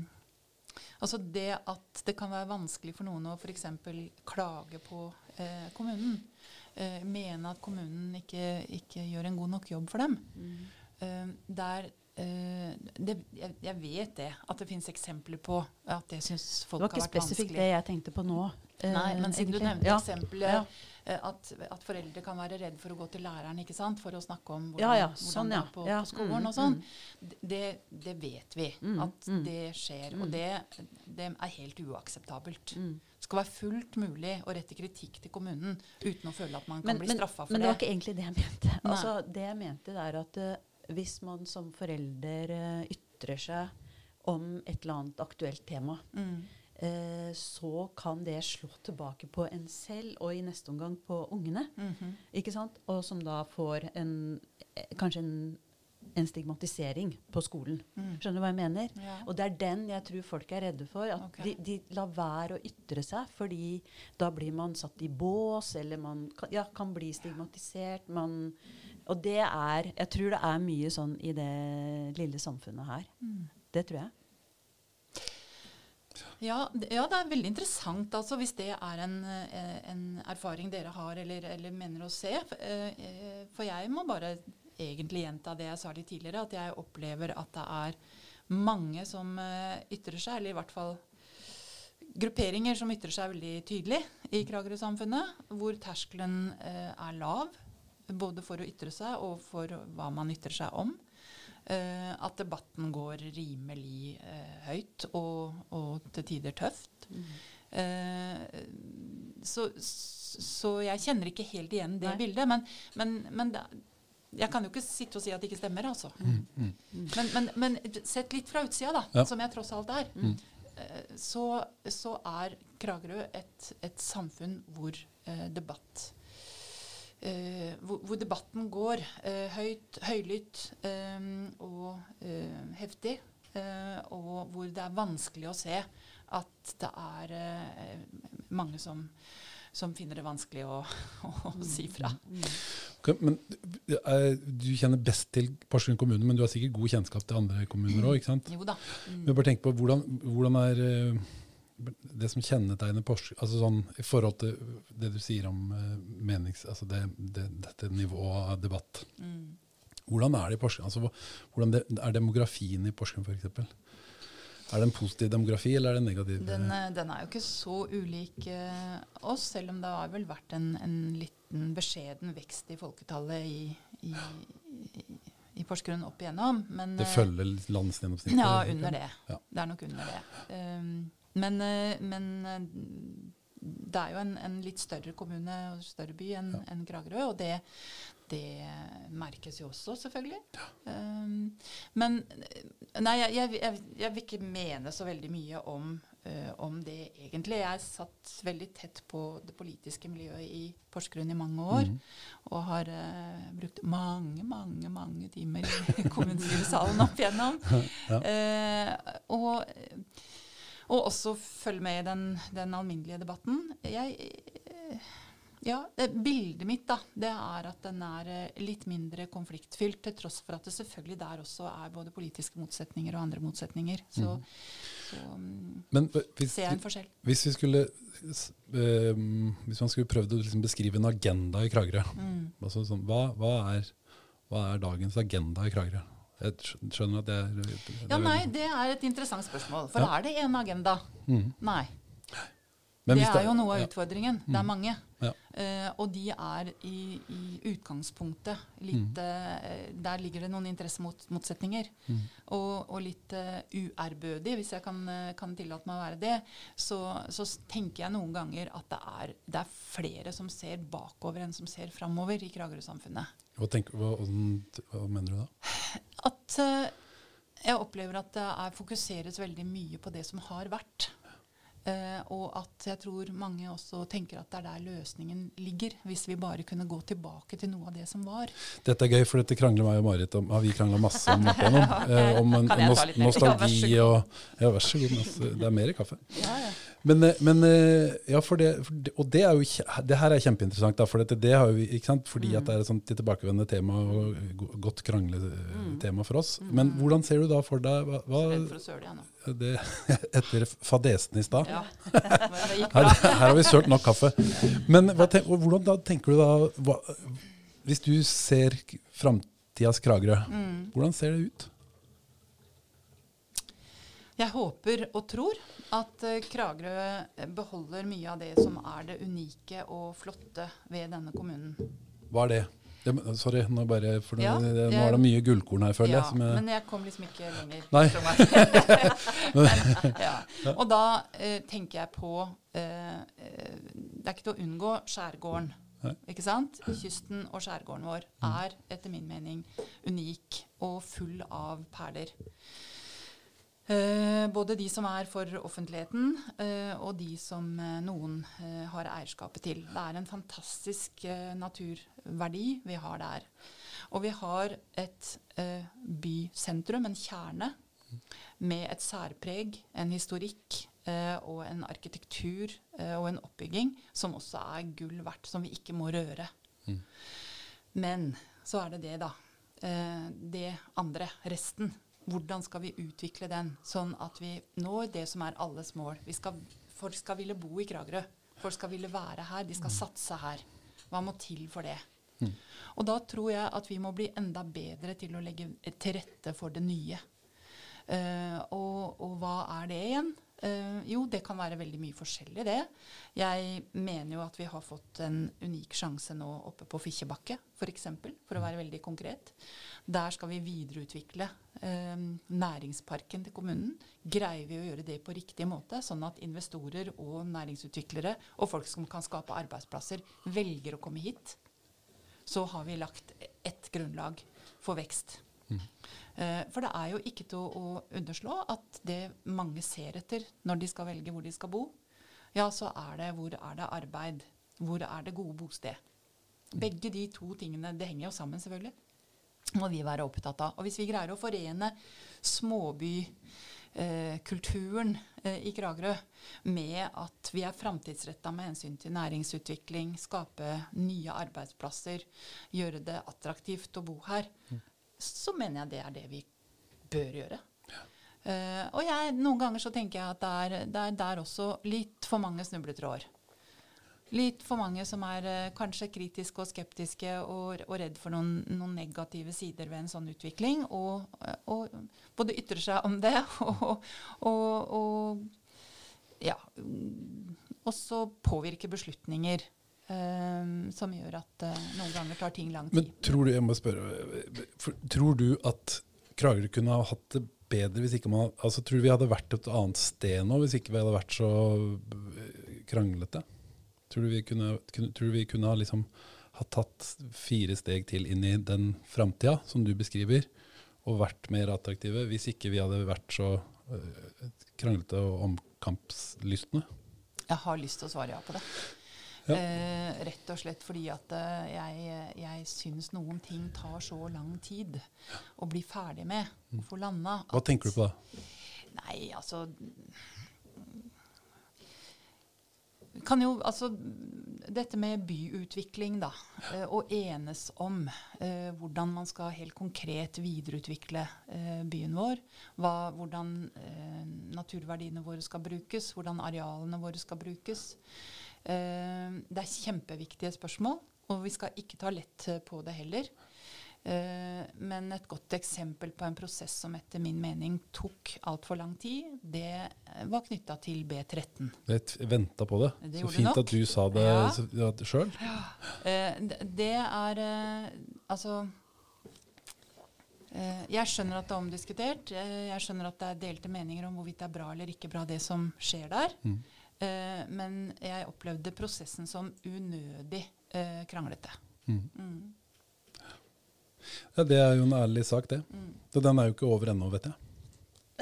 Altså det at det kan være vanskelig for noen å f.eks. klage på eh, kommunen. Eh, mene at kommunen ikke, ikke, gjør en god nok jobb for dem. Mm. Eh, der det, jeg, jeg, vet det, at det finnes eksempler på at det syns folk har vært vanskelig. Det var ikke spesifikt det jeg tenkte på nå. Uh, Nei, men siden du nevnte ja. eksempelet ja. uh, at, at, foreldre kan være redd for å gå til læreren ikke sant? for å snakke om hvordan, ja, sånn, hvordan det er på, på skolen mm, og sånn. Mm. Det, det, vet vi mm, at mm. det skjer. Og det, det, er helt uakseptabelt. Det skal være fullt mulig å rette kritikk til kommunen uten å føle at man kan men, bli straffa for det. Men det var ikke egentlig det jeg mente. Altså, det jeg mente, er at hvis man som forelder uh, ytrer seg om et eller annet aktuelt tema, mm. uh, så kan det slå tilbake på en selv, og i neste omgang på ungene. Mm -hmm. ikke sant? Og som da får en, eh, kanskje en, en stigmatisering på skolen. Mm. Skjønner du hva jeg mener? Ja. Og det er den jeg tror folk er redde for. At okay. de, de, lar være å ytre seg, fordi da blir man satt i bås, eller man kan, ja, kan bli stigmatisert. man og det er Jeg tror det er mye sånn i det lille samfunnet her. Mm. Det tror jeg. Ja ja, det er veldig interessant altså, hvis det er en, eh, en erfaring dere har eller, eller mener å se. Eh, for jeg må bare egentlig gjenta det jeg sa litt tidligere, at jeg opplever at det er mange som eh, ytrer seg, eller i hvert fall grupperinger som ytrer seg veldig tydelig i Kragerø-samfunnet, hvor terskelen er lav både for å ytre seg og for hva man ytrer seg om. Uh, at debatten går rimelig uh, høyt og, og, til tider tøft. Mm. Uh, så, så, jeg kjenner ikke helt igjen det Nei. bildet. Men, men, men da, jeg kan jo ikke sitte og si at det ikke stemmer, altså. Mm, mm. Men, men, men, sett litt fra utsida, da, ja. som jeg tross alt er, mm. så, så, er Kragerø et, et samfunn hvor debatt eh, hvor, hvor, debatten går eh, høyt, høylytt eh, og eh, heftig. Eh, og hvor det er vanskelig å se at det er mange som, som, finner det vanskelig å, å, å si fra. Okay, men Du kjenner best til Porsgrunn kommune, men du har sikkert god kjennskap til andre kommuner òg? Jo da. Mm. Men bare tenk på hvordan, hvordan er det som kjennetegner Porsgrunn altså sånn, I forhold til det du sier om uh, menings, altså det, det, dette nivået av debatt. Mm. Hvordan er det i Porsgrunn? Altså, hvordan de, er demografien i Porsgrunn f.eks.? Er det en positiv demografi, eller er det en negativ? Den, eh, den er jo ikke så ulik uh, oss, selv om det har vel vært en, en liten beskjeden vekst i folketallet i, i, i, i Porsgrunn opp igjennom. Men, det følger landsgjennomsnittet? Ja, under det. Ja. Det er nok under det. Um, men, eh, men eh, det er jo en, en, litt større kommune og større by enn ja. en Kragerø, og det, det, merkes jo også, selvfølgelig. Ja. Um, men nei, jeg, jeg, jeg, vil ikke mene så veldig mye om, uh, om, det egentlig. Jeg satt veldig tett på det politiske miljøet i Porsgrunn i mange år. Mm. Og har uh, brukt mange, mange mange timer i kommunestyresalen opp igjennom. Ja. Uh, og og også følge med i den, den alminnelige debatten. Jeg, ja, Bildet mitt da, det er at den er eh, litt mindre konfliktfylt, til tross for at det selvfølgelig der også er både politiske motsetninger og andre motsetninger. Så, mm. så Men, hvis, ser jeg en forskjell. Hvis, vi skulle, uh, hvis man skulle prøvd å liksom beskrive en agenda i Kragerø, mm. altså sånn, hva, hva, er, hva er dagens agenda i Kragerø? Jeg skjønner at det er, det er Ja, Nei, det er et interessant spørsmål. For ja. er det én agenda? Mm. Nei. Men det er jo noe av utfordringen. Det er mm. mange. Ja. Uh, og de er i, i utgangspunktet litt uh, Der ligger det noen interessemotsetninger. Mm. Og, og, litt uh, uærbødig, hvis jeg kan, kan, tillate meg å være det, så, så, tenker jeg noen ganger at det er, det er, flere som ser bakover enn som ser framover i Kragerø-samfunnet. Hva, hva, hva, mener du da? At jeg opplever at det er, fokuseres veldig mye på det som har vært. Uh, og at jeg tror mange også tenker at det er der løsningen ligger, hvis vi bare kunne gå tilbake til noe av det som var. Dette er gøy, for dette krangler meg og Marit om, har vi krangla masse om. Martin, om, uh, om en, nost nostalgi og Ja, vær så god. Det er mer kaffe. Ja, ja. Men, eh, men eh, ja, for det, for det, og det, er jo, det her er kjempeinteressant, da, for dette, det har vi- ikke sant? fordi at det er et sånt tilbakevendende tema og go- godt krangletema for oss. Men hvordan ser du da for deg hva, Redd hva for å søle, jeg nå. det, Etter fadesen i stad? Ja, Her, her har vi sølt nok kaffe. Men tenk, hvordan da tenker du da hva, Hvis du ser framtidas Kragerø, hvordan ser det ut? Jeg håper og tror at eh, Kragerø eh, beholder mye av det som er det unike og flotte ved denne kommunen. Hva er det? Det sorry, nå, bare, for Ja, det, det, nå er det mye gullkorn her, føler Ja, jeg. Som jeg men jeg kom liksom ikke lenger. Nei. men, ja. Og da eh, tenker jeg på eh, eh, Det er ikke til å unngå skjærgården. Ikke sant? Kysten og skjærgården vår er etter min mening unik og full av perler. Eh, både de som er for offentligheten, eh, og de som eh, noen eh, har eierskapet til. Det er en fantastisk eh, naturverdi vi har der. Og vi har et bysentrum, en kjerne, med et særpreg, en historikk og en arkitektur og en oppbygging som også er gull verdt, som vi ikke må røre. Men så er det det, da. Det andre, resten. Hvordan skal vi utvikle den, sånn at vi når det som er alles mål? Vi skal, folk skal ville bo i Kragerø. Folk skal ville være her. De skal satse her. Hva må til for det? Og da tror jeg at vi må bli enda bedre til å legge til rette for det nye. Uh, og, og hva er det igjen? Eh, jo, det kan være veldig mye forskjellig, det. Jeg mener jo at vi har fått en unik sjanse nå oppe på Fikkjebakke, f.eks., for, eksempel, for å være veldig konkret. Der skal vi videreutvikle uh, næringsparken til kommunen. Greier vi å gjøre det på riktig måte, sånn at investorer og næringsutviklere og folk som kan skape arbeidsplasser, velger å komme hit, så har vi lagt ett grunnlag for vekst. Eh, For det er jo ikke til å, underslå at det mange ser etter når de skal velge hvor de skal bo, ja, så er det hvor er det arbeid? Hvor er det gode bosted? Begge de to tingene, det henger jo sammen selvfølgelig, må vi være opptatt av. Og hvis vi greier å forene småbykulturen eh, i Kragerø med at vi er framtidsretta med hensyn til næringsutvikling, skape nye arbeidsplasser, gjøre det attraktivt å bo her, så mener jeg det er det vi bør gjøre. Eh, og jeg, noen ganger så tenker jeg at det er, det er der også litt for mange snubletråder. Litt for mange som er uh, kanskje kritiske og skeptiske og, og redd for noen, noen negative sider ved en sånn utvikling. Og, og både ytrer seg om det og, og, ja, også påvirker beslutninger eh, som gjør at uh, noen ganger tar ting lang tid. Men tror du, jeg må spørre, for, tror du at Kragerø kunne ha hatt det bedre hvis ikke man altså Tror du vi hadde vært et annet sted nå hvis ikke vi hadde vært så eh, kranglete? Tror du vi kunne, kunne, tror du vi kunne ha liksom ha tatt fire steg til inn i den framtida som du beskriver, og vært mer attraktive hvis ikke vi hadde vært så eh, kranglete og omkampslystne? Jeg har lyst til å svare ja på det. Ja. Eh, rett og slett fordi at eh, jeg, jeg syns noen ting tar så lang tid å bli ferdig med, å få landa. Mm. Hva tenker du på da? Nei, altså kan jo, altså, Dette med byutvikling, da. eh, enes om eh, hvordan man skal helt konkret videreutvikle eh, byen vår. Hva, hvordan eh, naturverdiene våre skal brukes, hvordan arealene våre skal brukes. Eh, det er kjempeviktige spørsmål, og vi skal ikke ta lett eh, på det heller. Eh, men et godt eksempel på en prosess som etter min mening tok altfor lang tid, det var knytta til B13. Jeg venta på det. Det så fint at du sa det Ja. sjøl. ja. Eh, det, er Altså Jeg skjønner at det er omdiskutert. Jeg skjønner at det er delte meninger om hvorvidt det er bra eller ikke bra, det som skjer der. Mm. Eh, men jeg opplevde prosessen som unødig eh, kranglete. Mm. Mm. Ja, det er jo en ærlig sak, det. Mm. Så den er jo ikke over ennå, vet jeg.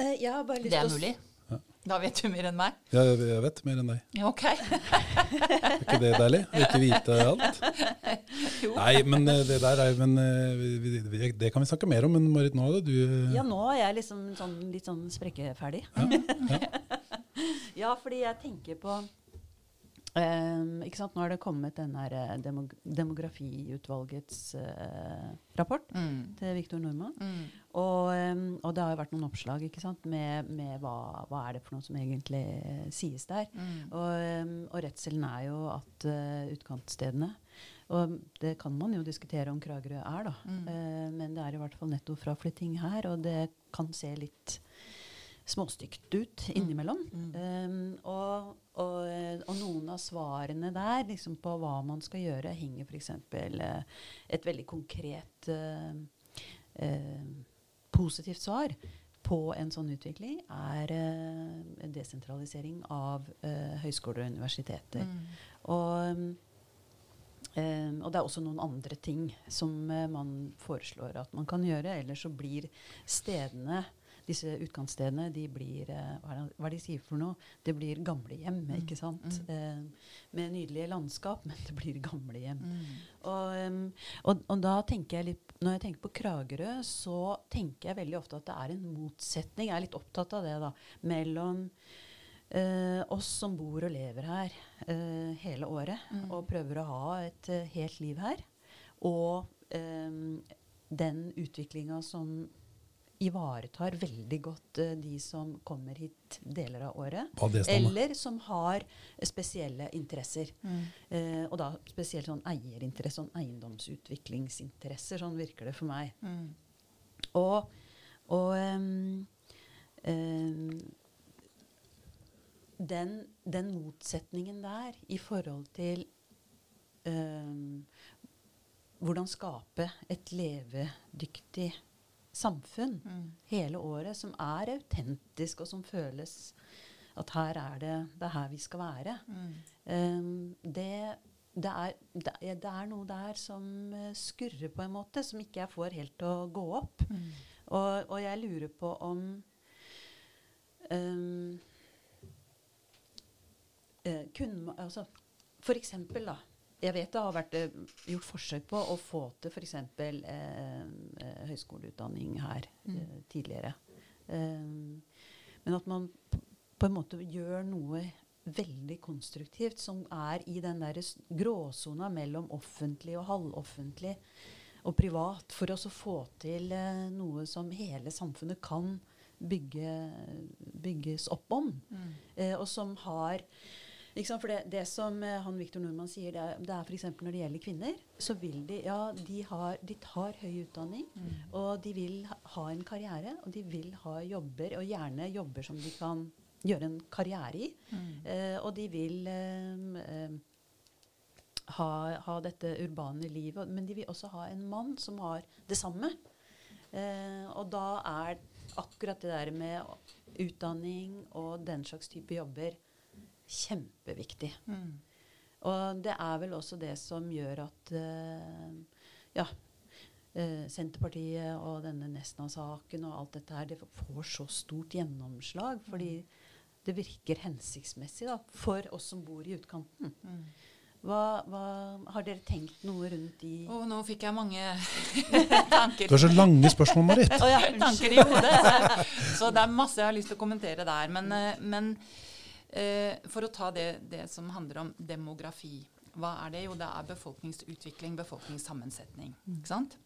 Eh, Jeg har bare lyst Det er til å s- mulig. Ja. Da vet du mer enn meg. Ja, jeg vet mer enn deg. Ja, Ok. Er ikke det deilig? Å ikke vite alt? Jo. Nei, men eh, det der er men, eh, Det kan vi snakke mer om. Men Marit, nå hadde du eh, Ja, nå er jeg liksom sånn, litt sånn sprekkeferdig. Ja, ja, fordi jeg tenker på Um, ikke sant? Nå har det kommet den der eh, demog demografiutvalgets uh, rapport Mm. til Viktor Nordmann. Mm. Og, um, og det har jo vært noen oppslag ikke sant? med, med hva, hva er det for noe som egentlig uh, sies der. Mm. Og, um, og redselen er jo at uh, utkantstedene Og det kan man jo diskutere om Kragerø er, da. Mm. Uh, men det er i hvert fall netto fraflytting her, og det kan se litt småstygt ut innimellom. Mm. Um, og, og, eh, og noen av svarene der liksom på hva man skal gjøre, henger f.eks. Uh, et veldig konkret uh, uh, positivt svar på en sånn utvikling er uh, desentralisering av høyskoler og universiteter. Mm. Og, um, og det er også noen andre ting som man foreslår at man kan gjøre. Ellers så blir stedene disse utkantstedene de blir uh, hva, er det, hva er det de sier for noe? Det blir gamlehjem, Mm. ikke sant? Mm. Eh, med nydelige landskap, men det blir gamlehjem. Mm. Og, og, og da tenker jeg litt Når jeg tenker på Kragerø, så tenker jeg veldig ofte at det er en motsetning. Jeg er litt opptatt av det, da. Mellom Uh, oss som bor og lever her uh, hele året Mm. og prøver å ha et uh, helt liv her, og um, den utviklinga som ivaretar veldig godt eh, de som kommer hit deler av året. Eller som har spesielle interesser. Mm. Eh, og da spesielt sånn eierinteresse, sånn eiendomsutviklingsinteresser. Sånn virker det for meg. Mm. Og, og um, um, den, den motsetningen der i forhold til um, hvordan skape et levedyktig samfunn Mm. hele året, som er autentisk, og som føles at her er det, det er her vi skal være. Mm. Um, det, det, er, det, er, noe der som eh, skurrer på en måte, som ikke jeg får helt til å gå opp. Mm. Og, og jeg lurer på om um, uh, kun, altså, For eksempel, da. Jeg vet det har vært eh, gjort forsøk på å få til f.eks. Eh, eh, høyskoleutdanning her Mm. eh, tidligere. Um, men at man på en måte gjør noe veldig konstruktivt som er i den der gråsona mellom offentlig og halvoffentlig og privat, for å få til eh, noe som hele samfunnet kan bygge, bygges opp om. Mm. Eh, og som har? For det, det som eh, han Viktor Nordmann sier, det er, det er f.eks. når det gjelder kvinner, så vil de Ja, de, har, de tar høy utdanning, Mm. og de vil ha, en karriere, og de vil ha jobber, og gjerne jobber som de kan gjøre en karriere i. Mm. Eh, og de vil eh, ha, ha dette urbane livet, men de vil også ha en mann som har det samme. Eh, og da er akkurat det der med utdanning og den slags type jobber kjempeviktig. Mm. Og det er vel også det som gjør at uh, ja, uh, Senterpartiet og denne Nesna-saken og alt dette her, det får så stort gjennomslag. Fordi det virker hensiktsmessig da, for oss som bor i utkanten. Mm. Hva, hva, har dere tenkt noe rundt de Og nå fikk jeg mange tanker. Du har så lange spørsmål, Marit. oh, ja, tanker i hodet. Så det er masse jeg har lyst til å kommentere der. Men, eh, men for å ta det, det som handler om demografi. Hva er det? Jo, det er befolkningsutvikling, befolkningssammensetning. Ikke sant?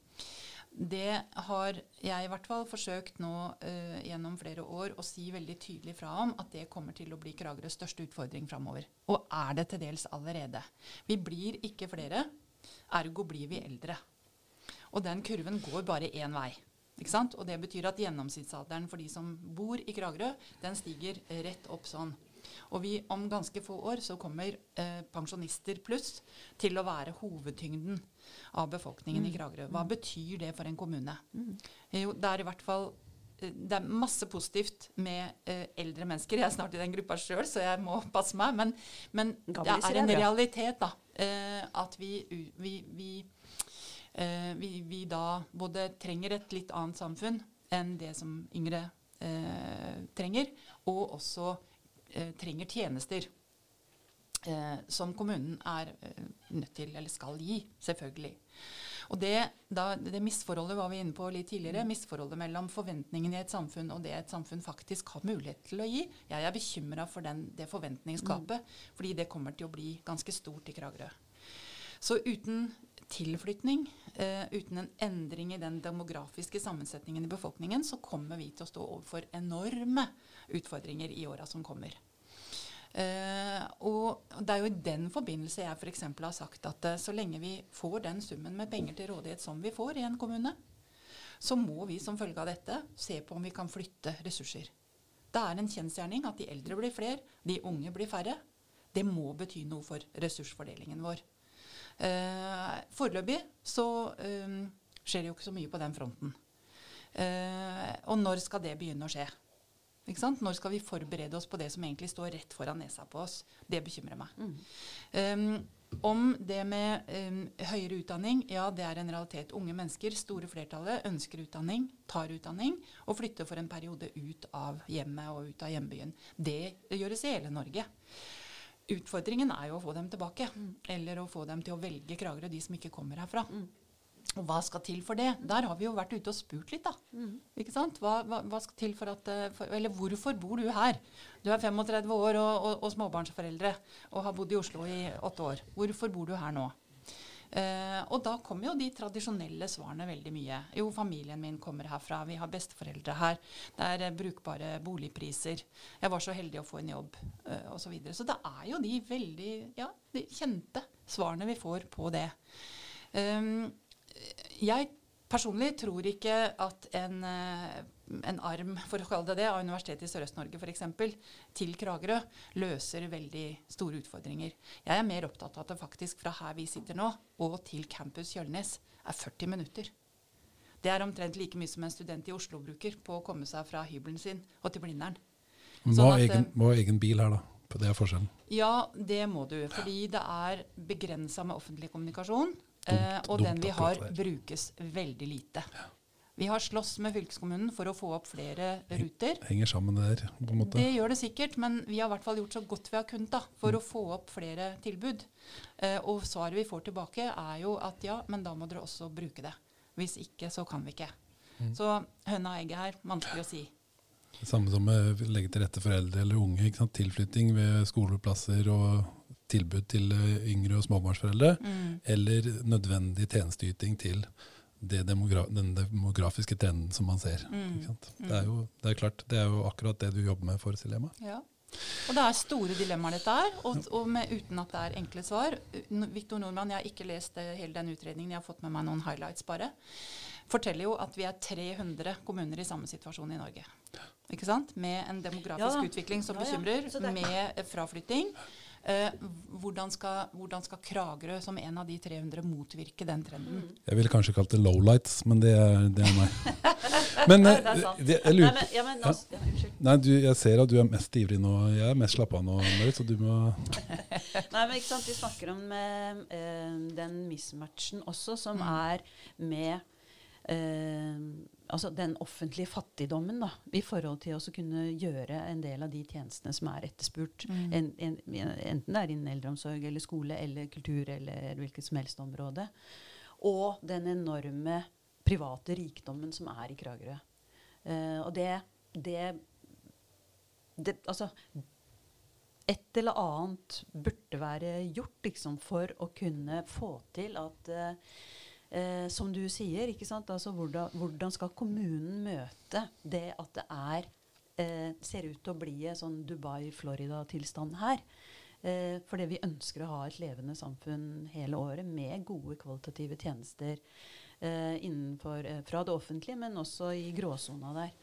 Det har jeg i hvert fall forsøkt nå uh, gjennom flere år å si veldig tydelig fra om at det kommer til å bli Kragerøs største utfordring framover. Og er det til dels allerede. Vi blir ikke flere, ergo blir vi eldre. Og den kurven går bare én vei. Ikke sant? Og det betyr at gjennomsnittsalderen for de som bor i Kragerø, den stiger rett opp sånn. Og vi, om ganske få år så kommer eh, pensjonister pluss til å være hovedtyngden av befolkningen i Kragerø. Hva betyr det for en kommune? Jo, det er i hvert fall eh, det er masse positivt med eh, eldre mennesker. Jeg er snart i den gruppa sjøl, så jeg må passe meg. Men, men det er en realitet da, eh, at vi, vi, vi, eh, vi, vi da både trenger et litt annet samfunn enn det som yngre eh, trenger, og også eh, trenger tjenester. Eh, som kommunen er eh, nødt til, eller skal gi, selvfølgelig. Og det, da, det, misforholdet var vi inne på litt tidligere, misforholdet mellom forventningene i et samfunn og det et samfunn faktisk har mulighet til å gi. Jeg er bekymra for den, det forventningsgapet, mm. fordi det kommer til å bli ganske stort i Kragerø. Så uten tilflytning, eh, uten en endring i den demografiske sammensetningen i befolkningen, så kommer vi til å stå overfor enorme utfordringer i åra som kommer. Eh, og Det er jo i den forbindelse jeg f.eks. har sagt at eh, så lenge vi får den summen med penger til rådighet som vi får i en kommune, så må vi som følge av dette se på om vi kan flytte ressurser. Det er en kjensgjerning at de eldre blir flere, de unge blir færre. Det må bety noe for ressursfordelingen vår. Uh, foreløpig så skjer det jo ikke så mye på den fronten. og når skal det begynne å skje? Når skal vi forberede oss på det som egentlig står rett foran nesa på oss? Det bekymrer meg. Mm. Um, om det med um, høyere utdanning, ja, det er en realitet. Unge mennesker, store flertallet, ønsker utdanning, tar utdanning og flytter for en periode ut av hjemmet og ut av hjembyen. Det, det gjøres i hele Norge. Utfordringen er jo å få dem tilbake, mm. eller å få dem til å velge Kragerø, de som ikke kommer herfra. Mm. Og hva skal til for det? Der har vi jo vært ute og spurt litt, da. Mm. Ikke sant? Hva, hva, hva, skal til for at eh, for, Eller hvorfor bor du her? Du er 35 år og, og, og, småbarnsforeldre og har bodd i Oslo i åtte år. Hvorfor bor du her nå? Eh, og da kommer jo de tradisjonelle svarene veldig mye. Jo, familien min kommer herfra, vi har besteforeldre her, det er eh, brukbare boligpriser, jeg var så heldig å få en jobb, eh, osv. Så, videre. så det er jo de veldig ja, de kjente svarene vi får på det. Um, jeg personlig tror ikke at en, eh, en, arm for å kalle det det, av Universitetet i Sørøst-Norge f.eks. til Kragerø løser veldig store utfordringer. Jeg er mer opptatt av at det faktisk fra her vi sitter nå, og til campus Kjølnes er 40 minutter. Det er omtrent like mye som en student i Oslo bruker på å komme seg fra hybelen sin og til Blindern. Må sånn ha egen, eh, egen bil her, da? Det er forskjellen? Ja, det må du. Fordi det er begrensa med offentlig kommunikasjon. Eh, og den vi har, brukes veldig lite. Vi har slåss med fylkeskommunen for å få opp flere ruter. Henger sammen det der, på en måte. Det gjør det sikkert, men vi har i hvert fall gjort så godt vi har kunnet da, for mm. å få opp flere tilbud. Eh, og svaret vi får tilbake, er jo at ja, men da må dere også bruke det. Hvis ikke, så kan vi ikke. Mm. Så høna og egget her, vanskelig å si. Det samme som å legge til rette for eldre eller unge. Tilflytting ved skoleplasser og tilbud til eh, yngre og småbarnsforeldre, mm. eller nødvendig tjenesteyting til demogra den demografiske trenden som man ser. Mm. Det, er jo, det er klart, det er jo akkurat det du jobber med for Silema. Ja. Og det er store dilemmaer, dette her, og, og med, uten at det er enkle svar. Viktor Nordmann, jeg har ikke lest hele den utredningen, jeg har fått med meg noen highlights bare. Forteller jo at vi er 300 kommuner i samme situasjon i Norge. Ikke sant? Med en demografisk ja, utvikling som bekymrer, ja, med fraflytting. Eh, hvordan, skal, hvordan, skal, Kragerø som en av de 300 motvirke den trenden? Mm. Jeg ville kanskje kalt det lowlights, men det er, det er meg. men, eh, det jeg lurer Nei, men, ja, ja. Nei, du, jeg ser at du er mest ivrig nå. Jeg er mest slappa nå, Marit, så du må Nei, men ikke sant, Vi snakker om eh, den mismatchen også, som mm. er med eh, altså den offentlige fattigdommen da, i forhold til å kunne gjøre en del av de tjenestene som er etterspurt. Mm. En, en, enten det er innen eldreomsorg eller skole eller kultur eller hvilket som helst område. Og den enorme private rikdommen som er i Kragerø. Uh, og det, det, det, Altså Et eller annet burde være gjort liksom, for å kunne få til at uh, eh, som du sier, altså, hvordan, hvordan, skal kommunen møte det at det er eh, ser ut til å bli en sånn Dubai-Florida-tilstand her? Eh, fordi vi ønsker å ha et levende samfunn hele året med gode kvalitative tjenester eh, innenfor, eh, fra det offentlige, men også i gråsona der.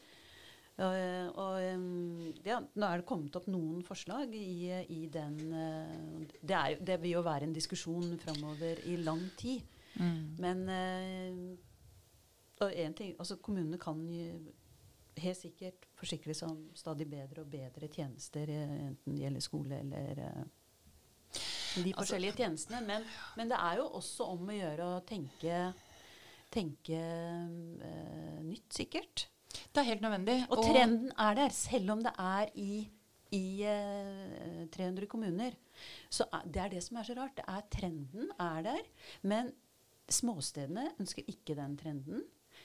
Uh, og ja, Nå er det kommet opp noen forslag i, i den det, er, det, vil jo være en diskusjon framover i lang tid. Mm. Men uh, ting, altså kommunene kan helt sikkert forsikre seg om stadig bedre og bedre tjenester, eh, enten det gjelder skole eller uh, de altså, forskjellige altså, tjenestene. Men, men, det er jo også om å gjøre å tenke, tenke uh, nytt, sikkert. Det er helt nødvendig. Og, og trenden er der, selv om det er i, i uh, 300 kommuner. Så det er det som er så rart. Det er Trenden er der. Men Småstedene ønsker ikke den trenden.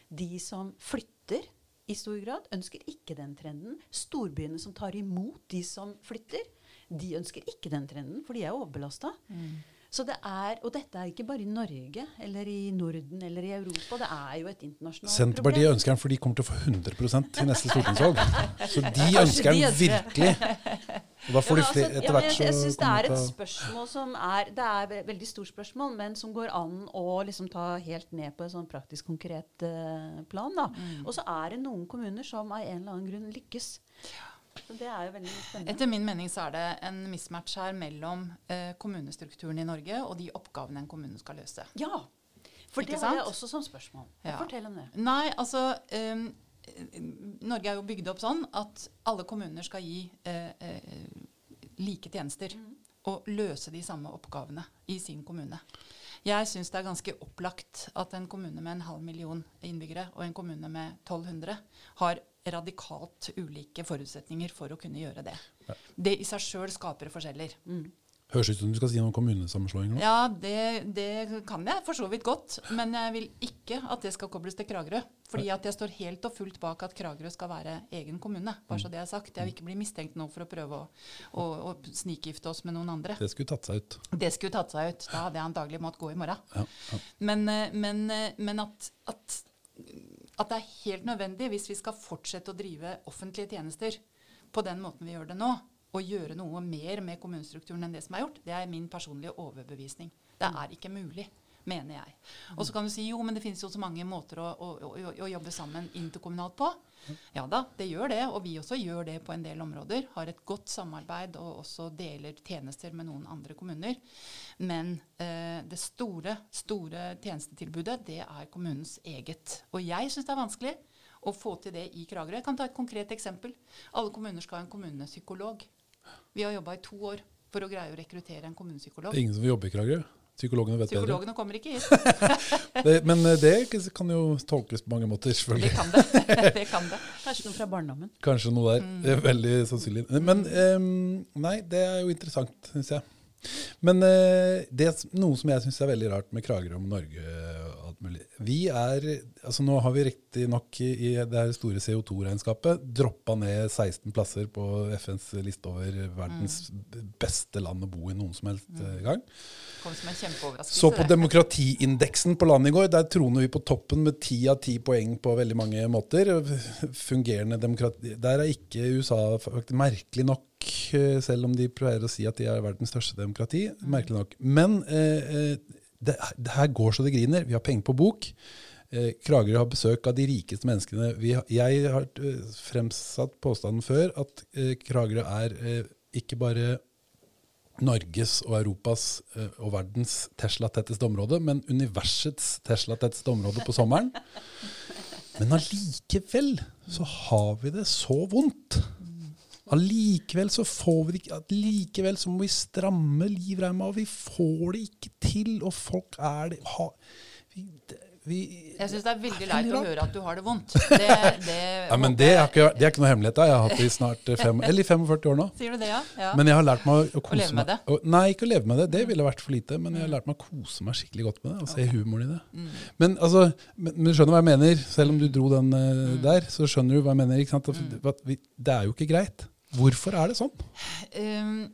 De som flytter i stor grad, ønsker ikke den trenden. Storbyene som tar imot de som flytter, de ønsker ikke den trenden, for de er overbelasta. Mm. Så det er, og dette er ikke bare i Norge eller i Norden eller i Europa. Det er jo et internasjonalt Senterpartiet problem. Senterpartiet ønsker den for de kommer til å få 100% til neste stortingsvalg. Så de ønsker den virkelig. Og da får de flere altså, etter hvert så Jeg, jeg syns det er et spørsmål som er Det er et veldig stort spørsmål, men som går an å liksom ta helt ned på en sånn praktisk konkret uh, plan. da. Mm. Og så er det noen kommuner som av en eller annen grunn lykkes. Ja. Det er jo veldig spennende. Etter min mening så er det en mismatch her mellom eh, kommunestrukturen i Norge og de oppgavene en kommune skal løse. Ja, for Ikke det sant? har jeg også som spørsmål. Ja. Fortell om det. Nei, altså um, Norge er jo bygd opp sånn at alle kommuner skal gi eh, eh, like tjenester. Mm. Og løse de samme oppgavene i sin kommune. Jeg syns det er ganske opplagt at en kommune med en halv million innbyggere og en kommune med 1200 har radikalt ulike forutsetninger for å kunne gjøre det. Det i seg sjøl skaper forskjeller. Mm. Høres ut som du skal si noe om kommunesammenslåing nå. Ja, det, det, kan jeg for så vidt godt. Men jeg vil ikke at det skal kobles til Kragerø. Fordi at jeg står helt og fullt bak at Kragerø skal være egen kommune. Bare så det er sagt. Jeg vil ikke bli mistenkt nå for å prøve å, å, å snikgifte oss med noen andre. Det skulle tatt seg ut. Det skulle tatt seg ut. Da hadde jeg antagelig måttet gå i morgen. Ja, ja. Men, eh, men, eh, men at, at at det er helt nødvendig hvis vi skal fortsette å drive offentlige tjenester på den måten vi gjør det nå, og gjøre noe mer med kommunestrukturen enn det som er gjort, det er min personlige overbevisning. Det er ikke mulig mener jeg. Og så kan du si jo, men det finnes jo så mange måter å, å, å, å jobbe sammen interkommunalt på. Ja da, det gjør det. Og vi også gjør det på en del områder. Har et godt samarbeid og også deler tjenester med noen andre kommuner. Men eh, det store, store tjenestetilbudet, det er kommunens eget. Og jeg syns det er vanskelig å få til det i Kragerø. Jeg kan ta et konkret eksempel. Alle kommuner skal ha en kommunepsykolog. Vi har jobba i to år for å greie å rekruttere en kommunepsykolog. Det er ingen som vil jobbe i Kragerø? Psykologene vet Psykologene bedre. kommer ikke hit. det, men eh, det kan jo tolkes på mange måter, selvfølgelig. Det kan det. det, kan det. Kanskje noe fra barndommen. Kanskje noe der. Mm. Veldig sannsynlig. Men um, nei, det er jo interessant, syns jeg. Men uh, det er noe som jeg syns er veldig rart med Kragerø om Norge alt mulig. Vi er, altså Nå har vi riktignok i, i det her store CO2-regnskapet droppa ned 16 plasser på FNs liste over verdens mm. beste land å bo i noen som helst mm. gang. Kom som en kjempeoverraskelse. Så på demokratiindeksen på landet i går, der troner vi på toppen med ti av ti poeng på veldig mange måter. Fungerende demokrati Der er ikke USA faktisk merkelig nok selv om de prøver å si at de er verdens største demokrati. Merkelig nok. Men eh, eh det, det, her går så det griner. Vi har penger på bok. Eh, Kragerø har besøk av de rikeste menneskene. Vi, jeg har eh, fremsatt påstanden før at eh, Kragerø er eh, ikke bare Norges og Europas eh, og verdens Tesla-tetteste område, men universets Tesla-tetteste område på sommeren. Men allikevel så har vi det så vondt. Allikevel så får vi det ikke Allikevel så må vi stramme livreima, og vi får det ikke til. Og folk er det ha, vi, vi, Jeg syns det er veldig leit å høre at du har det vondt. Det, det, ja, men det er, ikke, det er, ikke, noe hemmelighet. Da. Jeg har hatt det i snart fem, eller 45 år nå. Sier du det, ja? ja. Men jeg har lært meg å kose å leve med det? Meg. Nei, ikke å leve med det. Det ville vært for lite. Men jeg har lært meg å kose meg skikkelig godt med det, og se okay. humoren i det. Mm. Men altså, men, men, skjønner hva jeg mener. Selv om du dro den uh, mm. der, så skjønner du hva jeg mener. Ikke sant? Mm. Det er jo ikke greit. Hvorfor er det sånn? Um,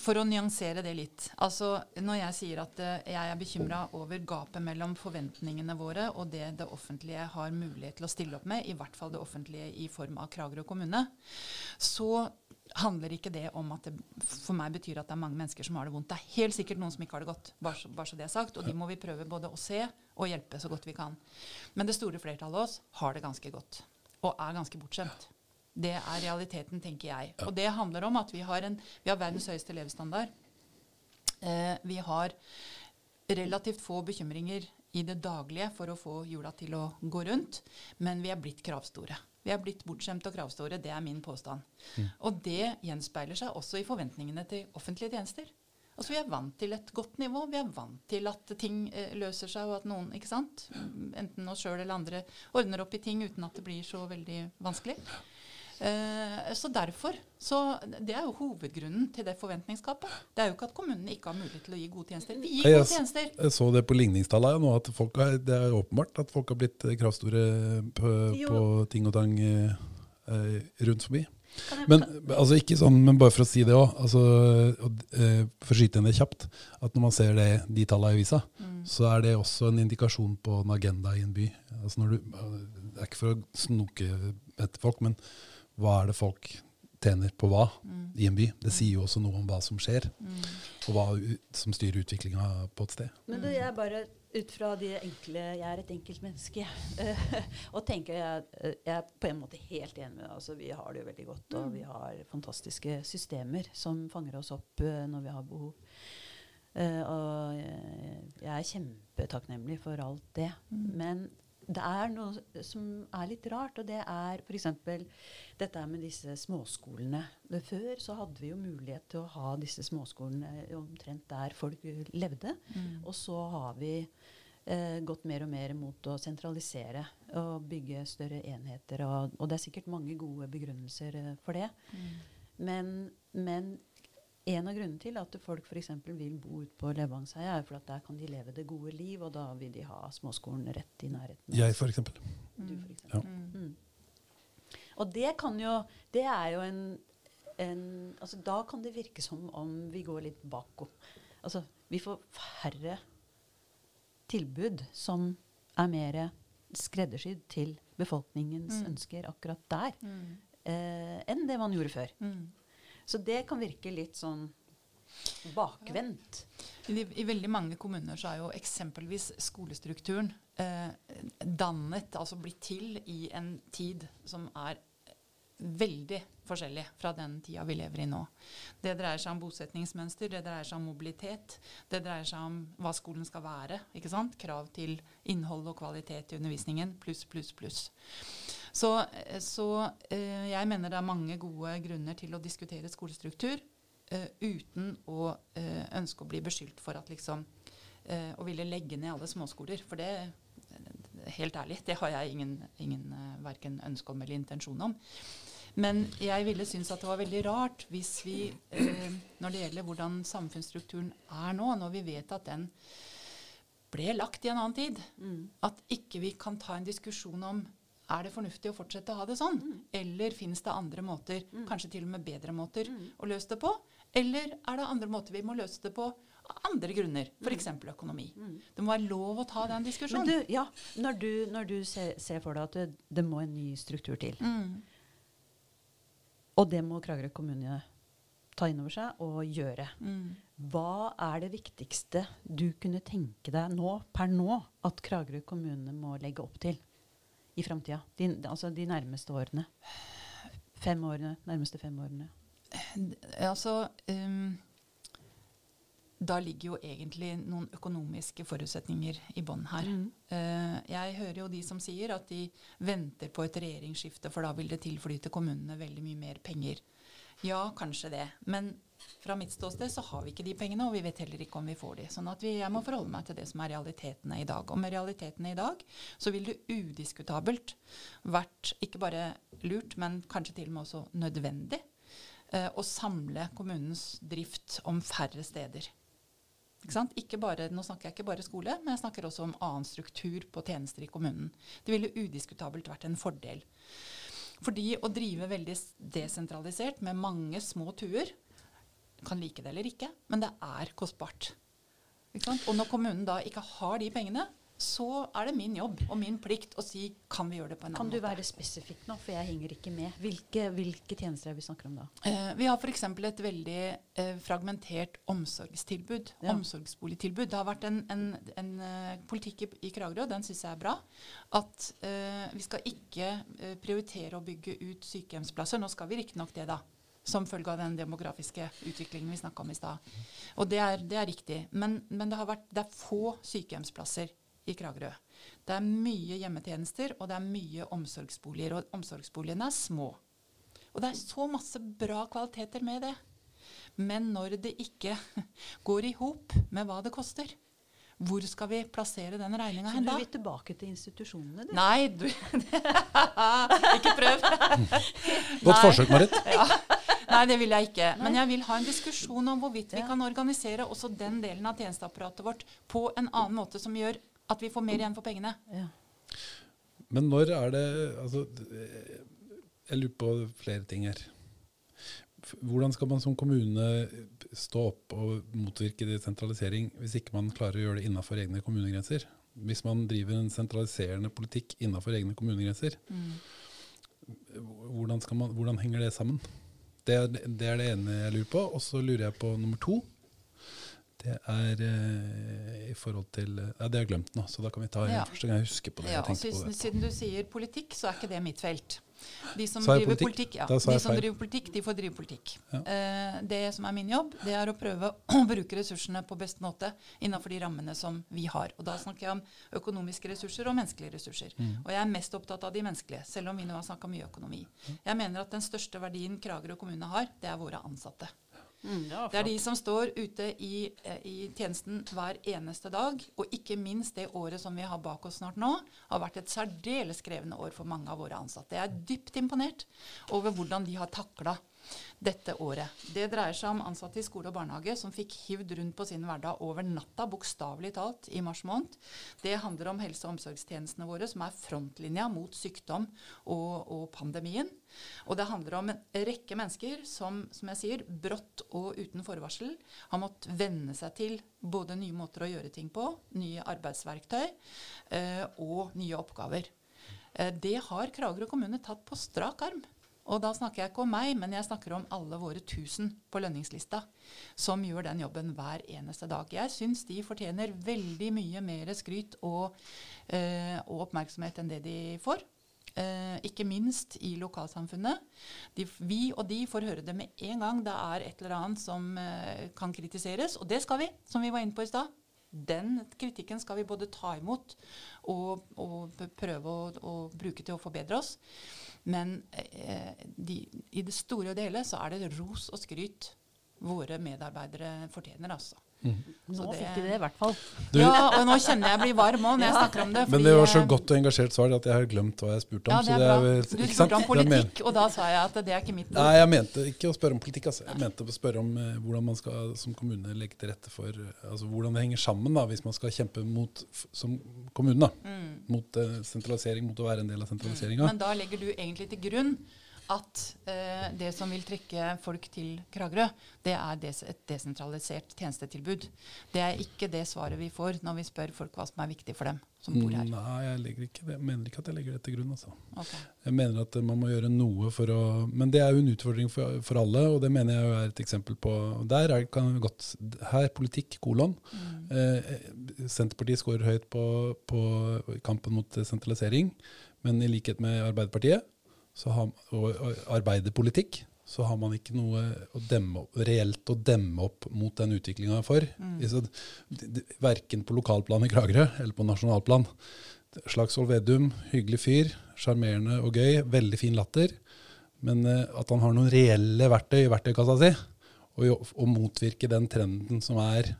for å nyansere det litt. Altså, når jeg sier at uh, jeg er bekymra over gapet mellom forventningene våre og det det offentlige har mulighet til å stille opp med, i hvert fall det offentlige i form av Kragerø kommune, så handler ikke det om at det for meg betyr at det er mange mennesker som har det vondt. Det er helt sikkert noen som ikke har det godt, bare så, bare så det er sagt. Og de må vi prøve både å se og hjelpe så godt vi kan. Men det store flertallet av oss har det ganske godt. Og er ganske bortskjemt. Det er realiteten, tenker jeg. Og det handler om at vi har, en, vi har verdens høyeste levestandard. Eh, vi har relativt få bekymringer i det daglige for å få hjula til å gå rundt, men vi er blitt kravstore. Vi er blitt bortskjemte og kravstore. Det er min påstand. Mm. Og det gjenspeiler seg også i forventningene til offentlige tjenester. Altså Vi er vant til et godt nivå. Vi er vant til at ting eh, løser seg, og at noen, ikke sant, enten oss sjøl eller andre, ordner opp i ting uten at det blir så veldig vanskelig. Eh, så derfor så Det er jo hovedgrunnen til det forventningsgapet. Det er jo ikke at kommunene ikke har mulighet til å gi gode tjenester. Vi gir Jeg, gode tjenester. jeg så det på ligningstallene nå, at folk har, det er åpenbart at folk har blitt eh, kravstore på, på ting og tang eh, eh, rundt forbi. Men, altså ikke sånn, men bare for å si det òg, altså, eh, for å skyte inn det kjapt, at når man ser det, de tallene i avisa, Mm. så er det også en indikasjon på en agenda i en by. Altså når du, det er ikke for å snoke etter folk, men hva er det folk tjener på hva Mm. i en by? Det sier jo også noe om hva som skjer, Mm. og hva som styrer utviklinga på et sted. Men det er bare ut fra de enkle Jeg er et enkelt menneske. eh, og tenker jeg, jeg er på en måte helt enig med deg. Altså, vi har det jo veldig godt, og vi har fantastiske systemer som fanger oss opp eh, når vi har behov. Eh, og jeg er kjempetakknemlig for alt det. Men det er noe som er litt rart, og det er f.eks. dette er med disse småskolene. Det Før så hadde vi jo mulighet til å ha disse småskolene omtrent der folk levde. Mm. Og så har vi eh, gått mer og mer mot å sentralisere og bygge større enheter. Og, og det er sikkert mange gode begrunnelser eh, for det. Men, men en av grunnene til at folk f.eks. vil bo ute på Levangsheia, er for at der kan de leve det gode liv, og da vil de ha småskolen rett i nærheten. Jeg, for eksempel. Du, for eksempel. Ja. Mm. Og det kan jo Det er jo en, en altså Da kan det virke som om vi går litt bako. Altså, vi får færre tilbud som er mer skreddersydd til befolkningens Mm. ønsker akkurat der, Mm. eh, enn det man gjorde før. Mm. Så det kan virke litt sånn bakvendt. I, I veldig mange kommuner så er jo eksempelvis skolestrukturen eh, dannet, altså blitt til, i en tid som er veldig forskjellig fra den tida vi lever i nå. Det dreier seg om bosetningsmønster, det dreier seg om mobilitet, det dreier seg om hva skolen skal være. ikke sant? Krav til innhold og kvalitet i undervisningen, pluss, pluss, pluss. Så, så eh, jeg mener det er mange gode grunner til å diskutere skolestruktur eh, uten å eh, ønske å bli beskyldt for at liksom å ville legge ned alle småskoler. For det, helt ærlig, det har jeg ingen, ingen verken ønske om eller intensjon om. Men jeg ville synes at det var veldig rart hvis vi, eh, når det gjelder hvordan samfunnsstrukturen er nå, når vi vet at den ble lagt i en annen tid, at ikke vi kan ta en diskusjon om er det fornuftig å fortsette å ha det sånn? Eller finnes det andre måter, kanskje til og med bedre måter, å løse det på? Eller er det andre måter vi må løse det på av andre grunner, f.eks. økonomi? Det må være lov å ta den diskusjonen. du, ja, når du, når du ser, ser for deg at det, det må en ny struktur til, Mm. Og det må Kragerø kommune ta inn over seg og gjøre, Mm. hva er det viktigste du kunne tenke deg nå, per nå, at Kragerø kommune må legge opp til i framtida? Altså de nærmeste årene. Fem årene, nærmeste fem årene. Altså um, Da ligger jo egentlig noen økonomiske forutsetninger i bånn her. Eh, jeg hører jo de som sier at de venter på et regjeringsskifte, for da vil det tilflyte kommunene veldig mye mer penger. Ja, kanskje det. Men fra mitt ståsted så har vi ikke de pengene, og vi vet heller ikke om vi får de. Sånn at vi, jeg må forholde meg til det som er realitetene i dag. Og med realitetene i dag så vil det udiskutabelt vært ikke bare lurt, men kanskje til og med også nødvendig eh, å samle kommunens drift om færre steder. Ikke sant? Ikke bare, nå snakker jeg ikke bare skole, men jeg snakker også om annen struktur på tjenester i kommunen. Det ville udiskutabelt vært en fordel. Fordi å drive veldig desentralisert med mange små tuer, kan like det eller ikke, men det er kostbart. Ikke sant? Og når kommunen da ikke har de pengene, så er det min jobb og min plikt å si kan vi gjøre det på en Kan annen du være spesifikk nå, for jeg henger ikke med. Hvilke, hvilke tjenester er vi snakker om da? Eh, vi har f.eks. et veldig eh, fragmentert omsorgstilbud. Ja. Omsorgsboligtilbud. Det har vært en, en, en uh, politikk i, i Kragerø, den syns jeg er bra. At uh, vi skal ikke uh, prioritere å bygge ut sykehjemsplasser. Nå skal vi riktignok det, da. Som følge av den demografiske utviklingen vi snakka om i stad. Og det er, det er riktig. Men, men det, har vært, det er få sykehjemsplasser i Kragerø. Det er mye hjemmetjenester, og det er mye omsorgsboliger. Og omsorgsboligene er små. Og det er så masse bra kvaliteter med det. Men når det ikke går i hop med hva det koster, hvor skal vi plassere den regninga Så du da? vil tilbake til institusjonene, du? Nei, du Ikke prøv. Godt Nei. forsøk, Marit. Ja. Nei, det vil jeg ikke. Men jeg vil ha en diskusjon om hvorvidt vi kan organisere også den delen av tjenesteapparatet vårt på en annen måte som gjør at vi får mer igjen for pengene. Ja. Men når er det altså, Jeg lurer på flere ting her. Hvordan skal man som kommune stå opp og motvirke desentralisering hvis ikke man klarer å gjøre det innafor egne kommunegrenser? Hvis man driver en sentraliserende politikk innafor egne kommunegrenser, hvordan, skal man, hvordan henger det sammen? Det er, det er det ene jeg lurer på. Og så lurer jeg på nummer to. Det er eh, i forhold til Ja, det har jeg glemt nå, så da kan vi ta Ja. første gang jeg husker på det. Ja, siden, siden du sier politikk, så er ikke det mitt felt. De som driver politikk? politikk, ja, de som driver politikk, de får drive politikk. Ja. Eh, det som er min jobb, det er å prøve å bruke ressursene på best måte innenfor de rammene som vi har. Og da snakker jeg om økonomiske ressurser og menneskelige ressurser. Mm. Og jeg er mest opptatt av de menneskelige, selv om vi nå har snakka mye økonomi. Jeg mener at den største verdien Kragerø kommune har, det er våre ansatte. Mm, Det er de som står ute i, eh, i tjenesten hver eneste dag. Og ikke minst det året som vi har bak oss snart nå, har vært et særdeles krevende år for mange av våre ansatte. Jeg er dypt imponert over hvordan de har takla dette året. Det dreier seg om ansatte i skole og barnehage som fikk hivd rundt på sin hverdag over natta, bokstavelig talt, i mars måned. Det handler om helse- og omsorgstjenestene våre, som er frontlinja mot sykdom og, og pandemien. Og det handler om en rekke mennesker som, som jeg sier, brått og uten forvarsel har måttet venne seg til både nye måter å gjøre ting på, nye arbeidsverktøy eh, og nye oppgaver. Eh, det har Kragerø kommune tatt på strak arm. Og da snakker jeg ikke om meg, men jeg snakker om alle våre tusen på lønningslista som gjør den jobben hver eneste dag. Jeg syns de fortjener veldig mye mer skryt og, eh, og oppmerksomhet enn det de får. Eh, ikke minst i lokalsamfunnet. De, vi og de får høre det med en gang det er et eller annet som eh, kan kritiseres. Og det skal vi, som vi var inne på i stad. Den kritikken skal vi både ta imot og, og prøve å, å bruke til å forbedre oss. Men eh, de, i det store og det hele så er det ros og skryt våre medarbeidere fortjener, altså. Nå det- fikk de det i hvert fall. Du- ja, og nå kjenner jeg blir varm òg når jeg snakker om det. Men det var så eh, godt og engasjert svar at jeg har glemt hva jeg spurte om. Ja, det så er bra. vel- Du spurte om er politikk, og da sa jeg at det er ikke mitt Nei, jeg mente ikke å spørre om politikk. Altså. Jeg mente å spørre om eh, hvordan man skal som kommune legge til rette for eh, altså Hvordan det henger sammen da, hvis man skal kjempe mot, som kommune da, mot eh, sentralisering, mot å være en del av sentraliseringa. Mm. Men da legger du egentlig til grunn at eh, det som vil trekke folk til Kragerø, det er des et desentralisert tjenestetilbud. Det er ikke det svaret vi får når vi spør folk hva som er viktig for dem som bor her. Nei, jeg, ikke det. jeg mener ikke at jeg legger det til grunn. Altså. Okay. Jeg mener at eh, man må gjøre noe for å Men det er jo en utfordring for, for alle, og det mener jeg er et eksempel på Der er, kan godt Her politikk, kolon. Eh, Senterpartiet skårer høyt på, på kampen mot sentralisering, men i likhet med Arbeiderpartiet har, og, arbeiderpolitikk så har man ikke noe å demme opp, reelt å demme opp mot den utviklinga for. D- Verken på lokalplan i Kragerø eller på nasjonalplan. Slagsvold Vedum, hyggelig fyr, sjarmerende og gøy, veldig fin latter. Men eh, at han har noen reelle verktøy i verktøykassa si, og, og motvirke den trenden som er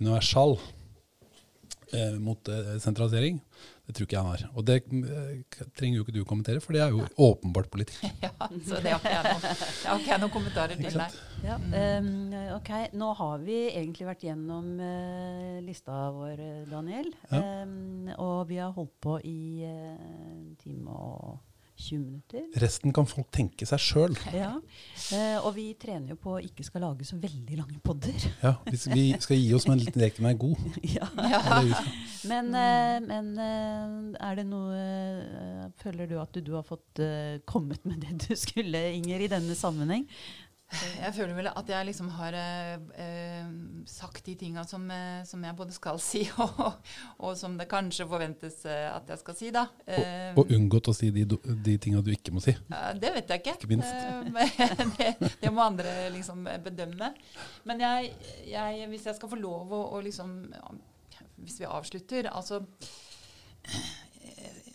universal eh, mot eh, sentralisering, det tror ikke jeg han har. Og det eh, trenger jo ikke du å kommentere, for det er jo åpenbart politikk. Ja, så det har ikke jeg noen, det ikke jeg noen kommentarer til, nei. Ja, um, ok, Nå har vi egentlig vært gjennom uh, lista vår, Daniel. Ja. Um, og vi har holdt på i en en time og 20 minutter. Resten kan folk tenke seg sjøl. Ja. Eh, og vi trener jo på å ikke skal lage så veldig lange podder. Ja, vi skal gi oss med en liten lek med er god. ja. Ja. Men, eh, men eh, er det noe eh, Føler du at du, du har fått eh, kommet med det du skulle, Inger, i denne sammenheng? Jeg føler vel at jeg liksom har eh, eh, sagt de tinga som, eh, som jeg både skal si, og, og som det kanskje forventes eh, at jeg skal si, da. og, Og unngått å si de, de tinga du ikke må si. eh, det vet jeg ikke. Ikke minst. Eh, det, det må andre liksom eh, bedømme. Men jeg, jeg, hvis jeg skal få lov å, å liksom Hvis vi avslutter Altså eh,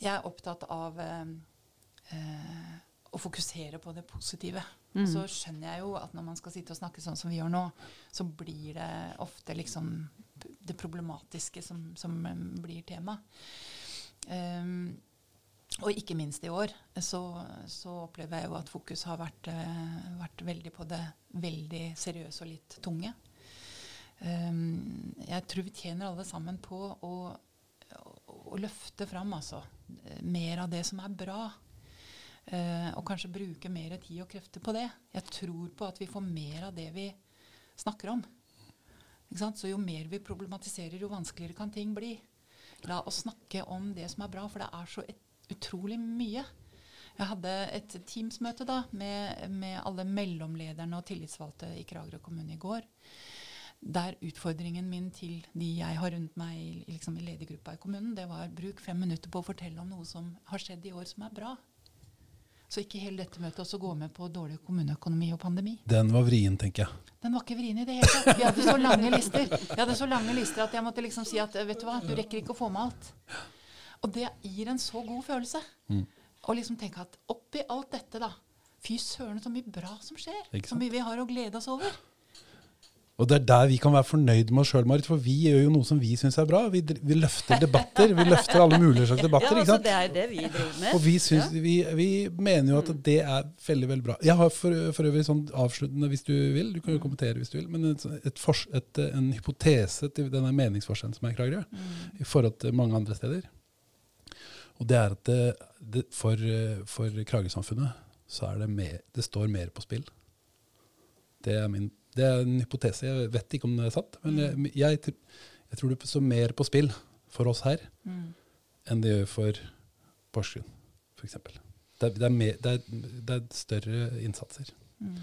Jeg er opptatt av eh, eh, å fokusere på det positive. Mm. Så skjønner jeg jo at når man skal sitte og snakke sånn som vi gjør nå, så blir det ofte liksom det problematiske som, som eh, blir tema. Um, Og ikke minst i år så, så opplever jeg jo at fokus har vært, eh, vært veldig på det veldig seriøse og litt tunge. Um, jeg tror vi tjener alle sammen på å, å, å løfte fram altså, mer av det som er bra. Uh, og kanskje bruke mer tid og krefter på det. Jeg tror på at vi får mer av det vi snakker om. Så jo mer vi problematiserer, jo vanskeligere kan ting bli. La oss snakke om det som er bra, for det er så et, utrolig mye. Jeg hadde et Teams-møte da med, med, alle mellomlederne og tillitsvalgte i Kragerø kommune i går. Der utfordringen min til de jeg har rundt meg i, liksom i ledergruppa i kommunen, det var bruk fem minutter på å fortelle om noe som har skjedd i år som er bra. Så ikke hele dette møtet også gå med på dårlig kommuneøkonomi og pandemi. Den var vrien, tenker jeg. Den var ikke vrien i det hele tatt. Vi hadde så lange lister Vi hadde så lange lister at jeg måtte liksom si at vet du hva, du rekker ikke å få med alt. Og det gir en så god følelse. Mm. Liksom tenke at oppi alt dette, da Fy søren, så mye bra som skjer. Mye vi har å glede oss over. Og det er der vi kan være fornøyd med oss sjøl, Marit. For vi gjør jo noe som vi syns er bra. Vi, vi, løfter debatter. Vi løfter alle mulige slags debatter. Ja, altså Det er det vi driver med. Og vi, synes, ja. vi, vi, mener jo at det er veldig veldig bra. Jeg har for, for øvrig sånn avsluttende, hvis du vil, du kan jo kommentere hvis du vil, men et, et for, et, en hypotese til denne meningsforskjellen som er i Kragerø, mm. i forhold til mange andre steder. Og det er at det, det, for, for Kragerø-samfunnet så er det mer, det står mer på spill. Det er min det er en hypotese. Jeg vet ikke om det er satt. Men mm. jeg, jeg, jeg, tror det står mer på spill for oss her mm. enn det gjør for Porsgrunn, f.eks. Det, det, er det, det er større innsatser. Mm.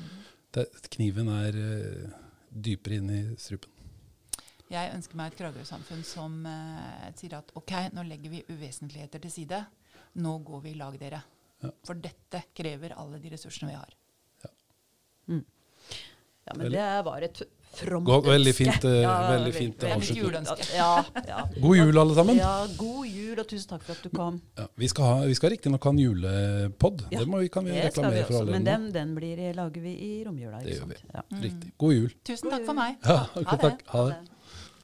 Det, kniven er uh, dypere inn i strupen. Jeg ønsker meg et Kragerø-samfunn som uh, sier at ok, nå legger vi uvesentligheter til side. Nå går vi i lag, dere. Ja. For dette krever alle de ressursene vi har. Ja. Mm. Ja, men det var et fromt ønske. Veldig fint, ja, veldig fint avslutning. Ja, ja. God jul, alle sammen. Ja, god jul, og tusen takk for at du kom. Ja, vi skal, ha, vi skal riktignok ha en julepod. det må vi, kan vi reklamere vi for alle. Men den, den blir, lager vi i romjula. Det gjør vi. Riktig. God jul. Tusen takk for meg. Ja, okay, takk. Ha det.